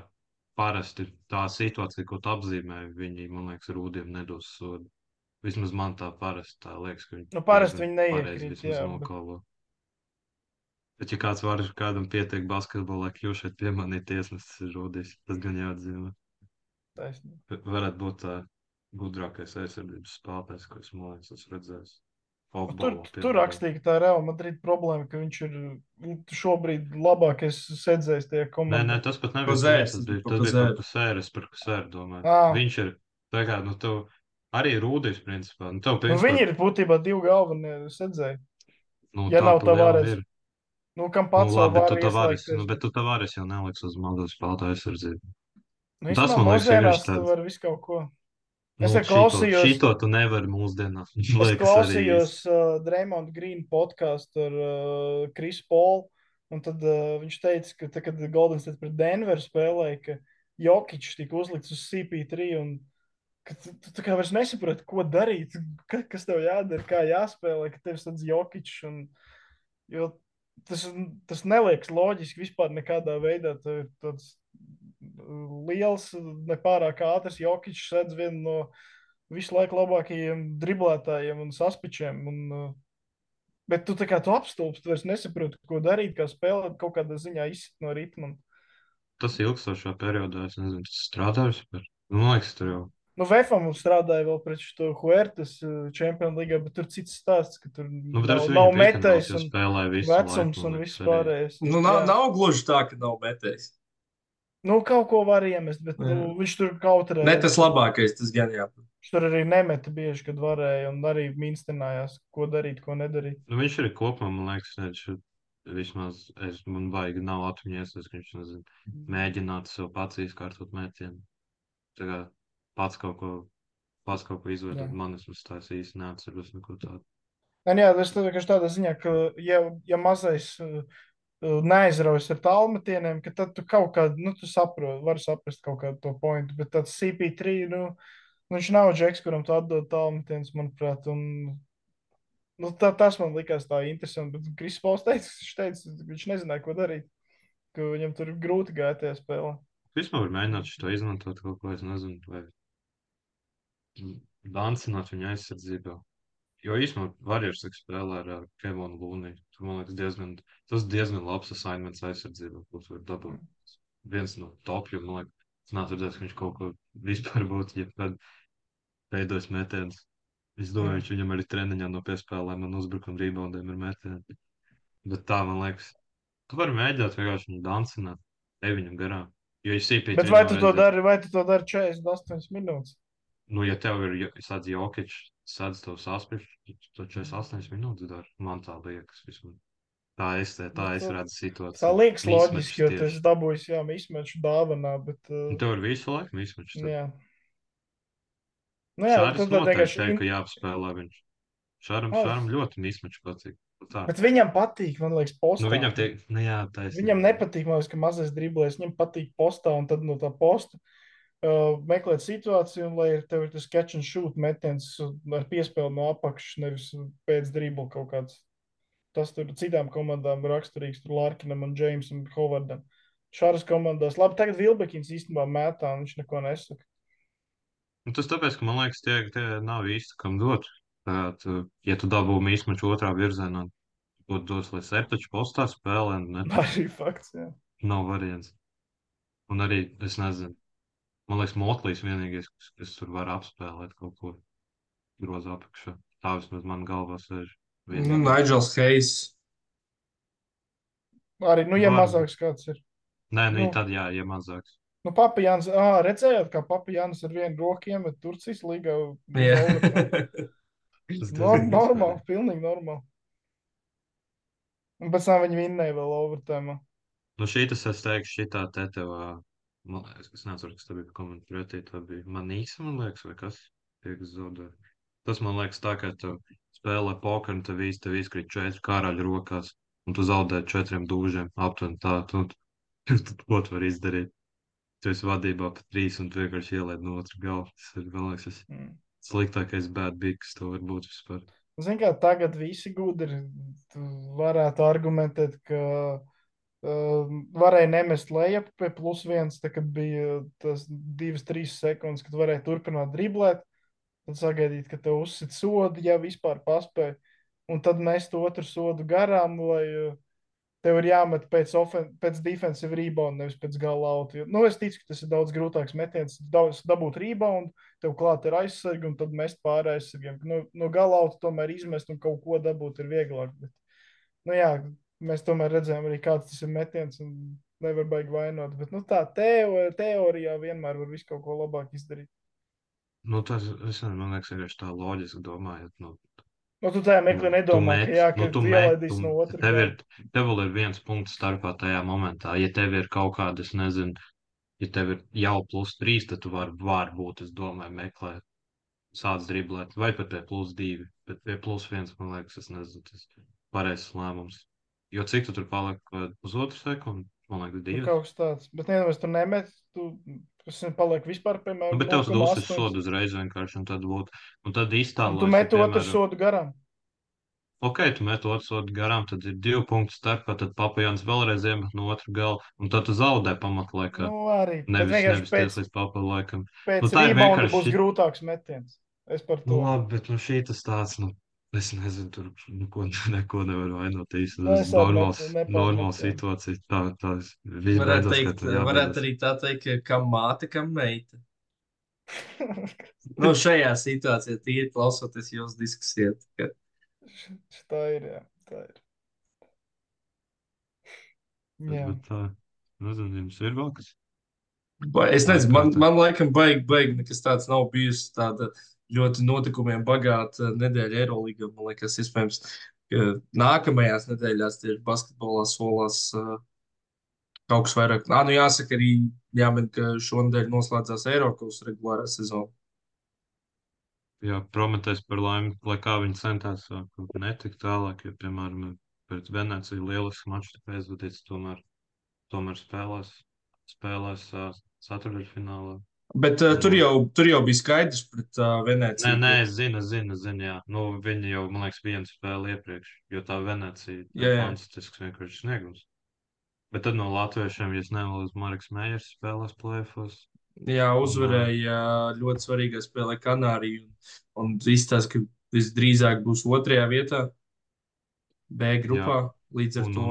parasti tā situācija, ko tu apzīmēji, viņi, man liekas, rūdiem nedos sodu. Vismaz man tā parasti tā liekas, ka viņi Nu, parasti viņi neiekrīt, jā, bet- nokalo. Bet, ja kāds var kādam pieteikt basketbolā, kļūst šeit piemanīt tiesnesis, ir rūdījis. Tas gan jāatzīmē. Taisnība. Va- Varētu būt tā gudrākais aizsardzības spēlētājs, ko es, man liekas, esmu redzējis. Nu, Tur, tur rakstīja, ka tā ir Real Madrid problēma, ka viņš ir nu, šobrīd labākais sēdzējs tajā Nē, komandā. nē, tas pat nebija Kozērs, tas bija, tas bija par kusēru, es par kusēru domāju. Ā. Viņš ir, tā kā, nu, tu arī rūdījis, principā. Nu, tev, Nu, principā, viņi ir būtībā divi galvenie sēdzēji. nu, ja tā nav Tavares, ir. Nu, kam Nu, pats labi, bet tu ieslēgties. nu, bet tu tavares jau neliks uz mazos spēlētāju aizsardzību. Nu, tas, man liekas, vienkārši tu tāds- vari visu kaut ko. Es Nu, klausījos- Šito, šito tu nevari mūsdienās. Es Liekas, klausījos uh, Dreamond Green podkāstu ar uh, Krisu Polu, un tad uh, viņš teica, ka tad, kad Golden State pret Denveru spēlēja, ka Jokic tika uzlikts uz CP3, un ka tu, tu tā kā vairs nesaproti, ko darīt, ka, kas tev jādara, kā jāspēlē, ka tev tāds Jokic, un, jo tas, tas neliekas loģiski vispār nekādā veidā, tev ir tāds liels, nepārāk ātrs Jokic sedz vienu no visu laiku labākajiem driblētājiem un saspičiem. Un, uh, bet tu tā kā tu apstulbst, tu vairs nesaproti, ko darīt, kā spēlēt, kaut kādā ziņā izsit no ritma. Tas ilgstošā periodā, es nezinu, tas strādājis, bet, nu, man liekas, tur jau. Nu, Vēfam strādāja vēl pret šo Huertas Champions League, bet tur cits stāsts, ka tur Nu, nav, nav metējis un vecums laiku, un viss pārējais. Nu, nav, nav gluži tā, ka nav metējis. Nu, kaut ko var iemest, bet Jā. nu, viņš tur kautrē. Ne tas labākais, tas gan jā. Viņš tur arī nemeta bieži, kad varēja, un arī minstrinājās, ko darīt, ko nedarīt. Nu, viņš ir kopumā, man liekas, viņš vismaz, es, man baigi nav atmiņas, ka viņš, nezinu, mēģinātu sev pats izkārtot mētienu. Tā kā pats kaut ko, pats kaut ko izveidot, man es tā es īsti neatceros neko tādu. Nē, nu jā, tas ir vienkārši tādā ziņā, ka, ja, ja mazais uh, neaizraujas ar tālmetieniem, ka tad tu kaut kādā, nu, tu saproti, vari saprast kaut kādu to pointu, bet tāds CP3, nu, nu, viņš nav džeks, kuram tu atdod tālmetienus, manuprāt, un, nu, tā, tas man likās tā interesanti, bet Kris Pauls teica, viņš teica, viņš nezināja, ko darīt, ka viņam tur ir grūti tajā spēlē. Vispār var mēģināt šo izmantot kaut ko, es nezinu, vai dancināt viņa aizsardzībā. Jo īstenībā tik spēlē ar Kevonu Lūniju. Tur, man liekas, diezgan, tas diezgan labs assignments aizsardzībā, ko tu vari dabūt. Viens no topiem, man liekas, es neesmu redzējis, ka viņš kaut ko vispār būtu, ja kad veidojis mētēns. Es domāju, Mm. viņš viņam arī treniņā no piespēlēm un uzbrukuma reboundiem ir mētēni. Bet tā, man liekas, tu vari mēģināt vienkārši viņu dancināt, ej viņam garām. Jo ir sīpīgi. Bet vai tu to dari, vai tu to dari 48 minūtes? Nu, ja tev ir jo- tāds jokiņš, sēdz tev saspiež, tu to 48 minūtes dari. Man tā liekas, vismaz. Tā es, tā Nu, es tā- redzu situāciju. Tā liekas loģiski, jo esi dabūjis, jā, izmeču dāvanā, bet, uh, tev ir visu laiku mismačs. jā. Nu, jā, Šāds tad noteikti vienkārši teikt, ka jāapspēlē viņš. Šāram, Oh. šāram ļoti mismačs patīk. Tā. Bet viņam patīk, man liekas, postā. Nu, viņam tiek, nu jā, taisnība. Viņam nepatīk, man liekas, ka mazais driblēs. Viņam patīk postā un tad no tā posta uh, meklēt situāciju, un lai tev ir tas catch and shoot metiens ar piespēli no apakšas, nevis pēc dribla kaut kāds. Tas tur citām komandām raksturīgs, tur Larkinam un un Hovardam. Šādas komandās, labi, tagad Vilbekins īstenībā mētā, un viņš neko nesaka. Un tas tāpēc, ka man liekas, tie, tie nav īsti kam dot. Tā, tu, ja tu dabū mismaču otrā virzienā, būtu dos, lai septiņu postā spēlē, Arī fakts, jā. nav variants. Un arī, es nezinu, Man liekas, Motlīs vienīgais, kas, kas tur var apspēlēt kaut ko grozu apakšā. Tā vismaz man galvā sēž. Nu, Nigels Heis. Arī, nu, ja Var. mazāks kāds ir. Nē, nu, nu. tad jā, ja mazāks. Nu, Papijāns, ah, redzējāt, kā Papijāns ar vienu roku iemet Turcijas līgā. Jā. Tas Nor diezgan normāli, pilnīgi normāli. Un pēc tam viņi vinnēja vēl overtime. Nu, šī tas es teikšu, šitā te tev, ā, man, es, es nezinu, kas tev bija komentāri pretī, tā bija manīsa, man liekas, vai kas, tie, kas zaudē. Tas, man liekas, tā, ka tu spēlē pokeru, un tev īsti, izkrīt četri karaļu rokās, un tu zaudē četriem dūžiem, aptuveni tā, tu, tu, ko tu vari izdarīt? Tu esi vadībā pa trīs, un tu vienkārši ielaid no otru galu. Tas ir, man liekas, tas Mm. sliktākais bad big, kas tev var būt vispār. Ziniet, kā tagad visi gudri tu varētu argumentēt, ka varēja nemest lejup pie plus viens, tā, kad bija tas divas, trīs sekundes, kad varēja turpināt driblēt. Tad sagaidīt, ka tev uzsit sodu, ja vispār paspēja. Un tad mest otru sodu garām, lai uh, tev ir jāmet pēc, ofen- pēc defensive rebound, nevis pēc gala auta. Nu, es ticu, ka tas ir daudz grūtāks metiens. Daudz dabūt rebound, tev klāt ir aizsargi un tad mest pāri aizsargiem. No, no gala auta tomēr izmest un kaut ko dabūt ir vieglāk. Bet, nu, jā, mēs tomēr redzējām arī, kāds tas ir metiens un nevar baigi vainot. Bet nu, tā teo, teorijā vienmēr var visu kaut ko labāk izdarīt. Nu, tas, liekas, vienkārši tā loģiski domājot, nu, Nu, tu tajā mirklī Nu, nedomā, tu ka met- jā, nu, ka tu tu ielaidīsi tu- no otras. Tev ir, tev vēl ir viens punkts starpā tajā momentā. Ja tev ir kaut kāda, es nezinu, ja tev ir jau plus trīs, tad tu vari, varbūt, es domāju, meklēt, sāc driblēt, vai pat pie plus divi, bet pie plus viens, man liekas, es nezinu, tas ir pareizs lēmums. Jo cik tu tur paliek, pusotru sekundi, man liekas, Nu, divas. kaut kas tāds. Bet, nevienmēr tu nemet, tu tas paliek vispār, piemēram, Nu, bet tev dos 0,8. sodu uzreiz vienkārši, un tad būtu, un tad iztālēs. tu met otru sodu garām. Ok, tu met otru sodu garām, tad ir divi punkti starpā, tad papajāns vēlreiz iemet no otru galu, un tad tu zaudē pamatlaikā. Nu, arī. Nevis, nevis pēc, tiesa līdz papalaikam. pēc nu, tā ir vienkārši būs grūtāks metiens. Es par to. Nu, labi, bet nu, šī tas tāds, nu, es nezinu, tur neko, neko nevar vainot īsti. Nu, Tas es ir arī normāls, normāls situācija. Tā, tā, viss Varētu teikt, varētu arī tā teikt, ka kam māte, kam meita. Nu, šajā situācijā tīri klausoties jūsu diskusijā. ka- tā ir, jā. Tā ir. Jā. Bet tā, nezinu, jums ir vēl kas? Ba- Es nezinu, man, man laikam baigi, baigi nekas tāds nav bijusi tāda ļoti notikumiem bagāta nedēļa Eirolandā. Man liekas, iespējams, ka nākamajās nedēļās tieši basketbolā solās uh, kaut kas vairāk. Nā, nu jāsaka arī, jāmin, ka šonadēļ noslēdzās Eiropas regulārā sezona. Jā, prometēs par laimi, lai kā viņi centās kā netikt tālāk, jo, piemēram, pēc Venecijas lielisks mačs tika aizvadīts, tomēr, tomēr spēlēs, spēlēs ceturdaļfinālā. Bet uh, tur, jau, tur jau bija skaidrs pret uh, Nē, Venēciju. nē, es zinu, es zinu, es zinu, jā. Nu, viņi jau, man liekas, vienu spēli iepriekš, jo tā Venecija Jā, ir jā. fantastisks vienkārši sniegums. Bet tad no latviešiem, ja nemaldos, Marks Mējers spēlēs plēfos. Jā, uzvarēja ļoti svarīgā spēlē Kanāriju. Un, un izstāsta, ka visdrīzāk būs otrajā vietā, B grupā. Līdz ar Un- to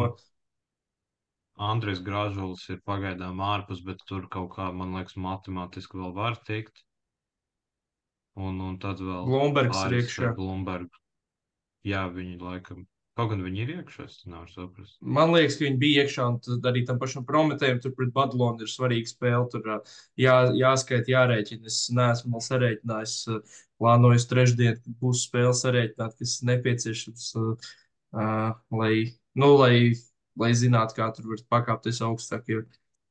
Andrēs Grāžulis ir pagaidām ārpus, bet tur kaut kā, man liekas, matemātiski vēl var tikt. Un, un tad vēl Blombergs ir iekšā. ar Blombergu. Jā, viņi laikam. Kaut gan viņi ir iekšā, es nevaru saprast. Man liekas, ka viņi bija iekšā, un tad arī tam pašam prometējam, tur pret Badalonu ir svarīga spēle. Tur jā, jāskaita, jārēķina. Es neesmu vēl sarēķinājis. Plānoju uz trešdienu, kad būs spēle sarēķināt, kas nepieciešams, ā, lai, nu, lai, lai zinātu, kā tur var pakāpties augstāk. Jo,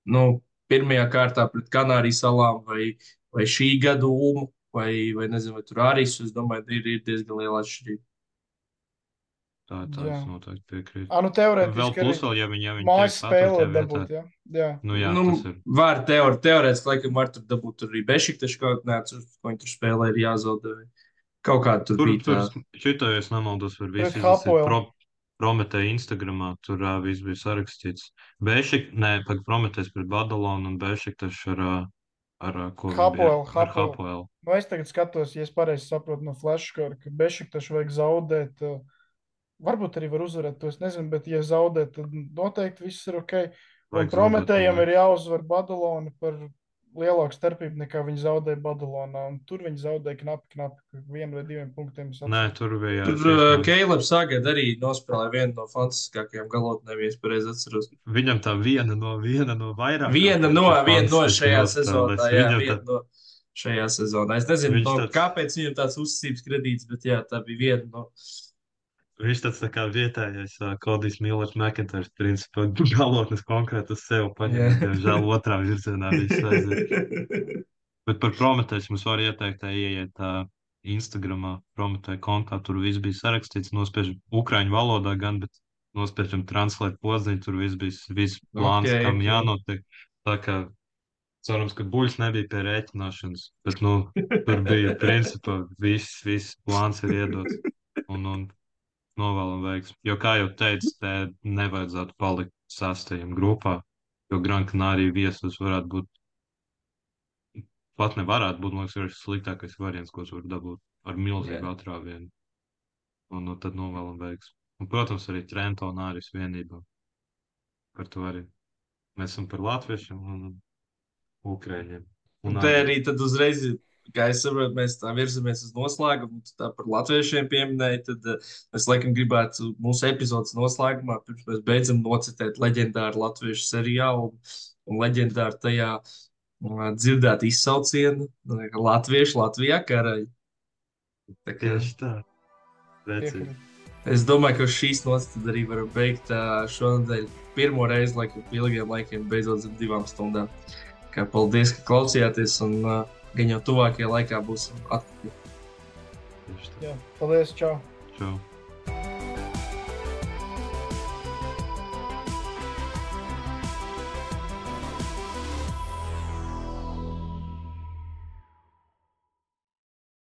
nu, pirmajā kārtā pret Kanārijas salām vai, vai šī gada Ulmu, vai, vai nezinu, vai tur arī, es domāju, ir, ir diezgan liela atšķirība. Tā, tā Jā. es noteikti piekrītu. Nu, Vēl teorētiski plus vēl, ja viņi, ja viņi mājas tiek spēle ceturtajā var vietā. dabūt, jā. jā. Nu, jā, nu, tas ir. var teori, teorētiski, laikam, var tur dabūt tur arī Bešiktašu kaut kādu neatceros, ko viņi tur spēlē, ir jāzaudē. Kaut kā tur, Tur, bija tur, tā. šitā, ja es nemaldos, var visi pro, Prometēja Instagramā, tur uh, viss bija sarakstīts. Bešik, nē, pag Prometējs pret Badalonu un Bešiktaš ar, ā, ar, ā, ko? Hapoel, Ar. Hapoel. Nu, es tagad skatos, ja es pareizi saprotu no flashkara, ka Bešiktašu vajag zaudēt. Varbūt arī var uzvarēt, to es nezinu, bet, ja zaudēt, tad noteikti viss ir ok. Prometējam ir jāuzvar Badalona par lielāka starpība nekā viņi zaudēja Badalonā. un Tur viņi zaudēja knapi, knapi vienu vai diviem punktiem. es Nē, tur bija. Tur uh, Keilers Sagad arī nospēlēja vienu no fantastiskākajām galotnēm, ja es pareizi atceros. Viņam tā viena no, viena no vairāk. Viena no, viena no šajā sezonā, jā, viena no šajā sezonā. Es nezinu, Viņš no, tāds- kāpēc viņam tāds uzticības kredīts, bet jā, tā bija viena no. Viņš tāds tā kā vietējais uh, Kodijs Millers McIntyre, principā galotnes konkrēti uz sevi paņem. Jā. Diemžēl otrā virzienā viss aiziet. Bet par Prometēju mums var ieteikt, ieiet uh, Instagramā, Prometēju kontā. Tur viss bija sarakstīts, nospiežam ukraiņu valodā gan, bet nospiežam translēt poziņu, tur viss bija, viss plāns, Ok, okay, kam ok. jānotiek. Tā kā cerams, ka buļs nebija pie rēķināšanas, bet, nu, tur bija, principā, viss, viss plāns ir iedots. Un, un novēlam veiksmi. Jo, kā jau teicu, te nevajadzētu palikt sastajam grupā, jo Gran Canaria viesus varētu būt pat nevarētu būt, man liekas, sliktākais variants, ko es varu dabūt ar milzīgu Jā. atrāvienu. Un nu, tad novēlam veiksmi. Un, protams, arī Trento un Āris vienībā. Par to arī. Mēs esam par latviešiem un ukrēņiem. Un te arī tad uzreiz, kā es saprotu, mēs tā virzamies uz noslēgumu. Tā par latviešiem pieminēja, tad uh, es laikam gribētu mūsu epizodes noslēgumā, pirms mēs beidzam nocitēt leģendāru latviešu seriālu un leģendāru tajā uh, dzirdēt izsaucienu uh, Latviešu Latvijā karaļi. Tā kā Tieši tā. Piekrītu. Es domāju, ka uz šīs nots arī varam beigt ā, šonadēļ pirmo reizi, laikam, ilgiem laikiem, beidzot zem divām stundām. Kā paldies, ka klausījāties, un uh, gan jau tuvākajā laikā būsim atpakaļ. Jā, paldies, čau! Čau.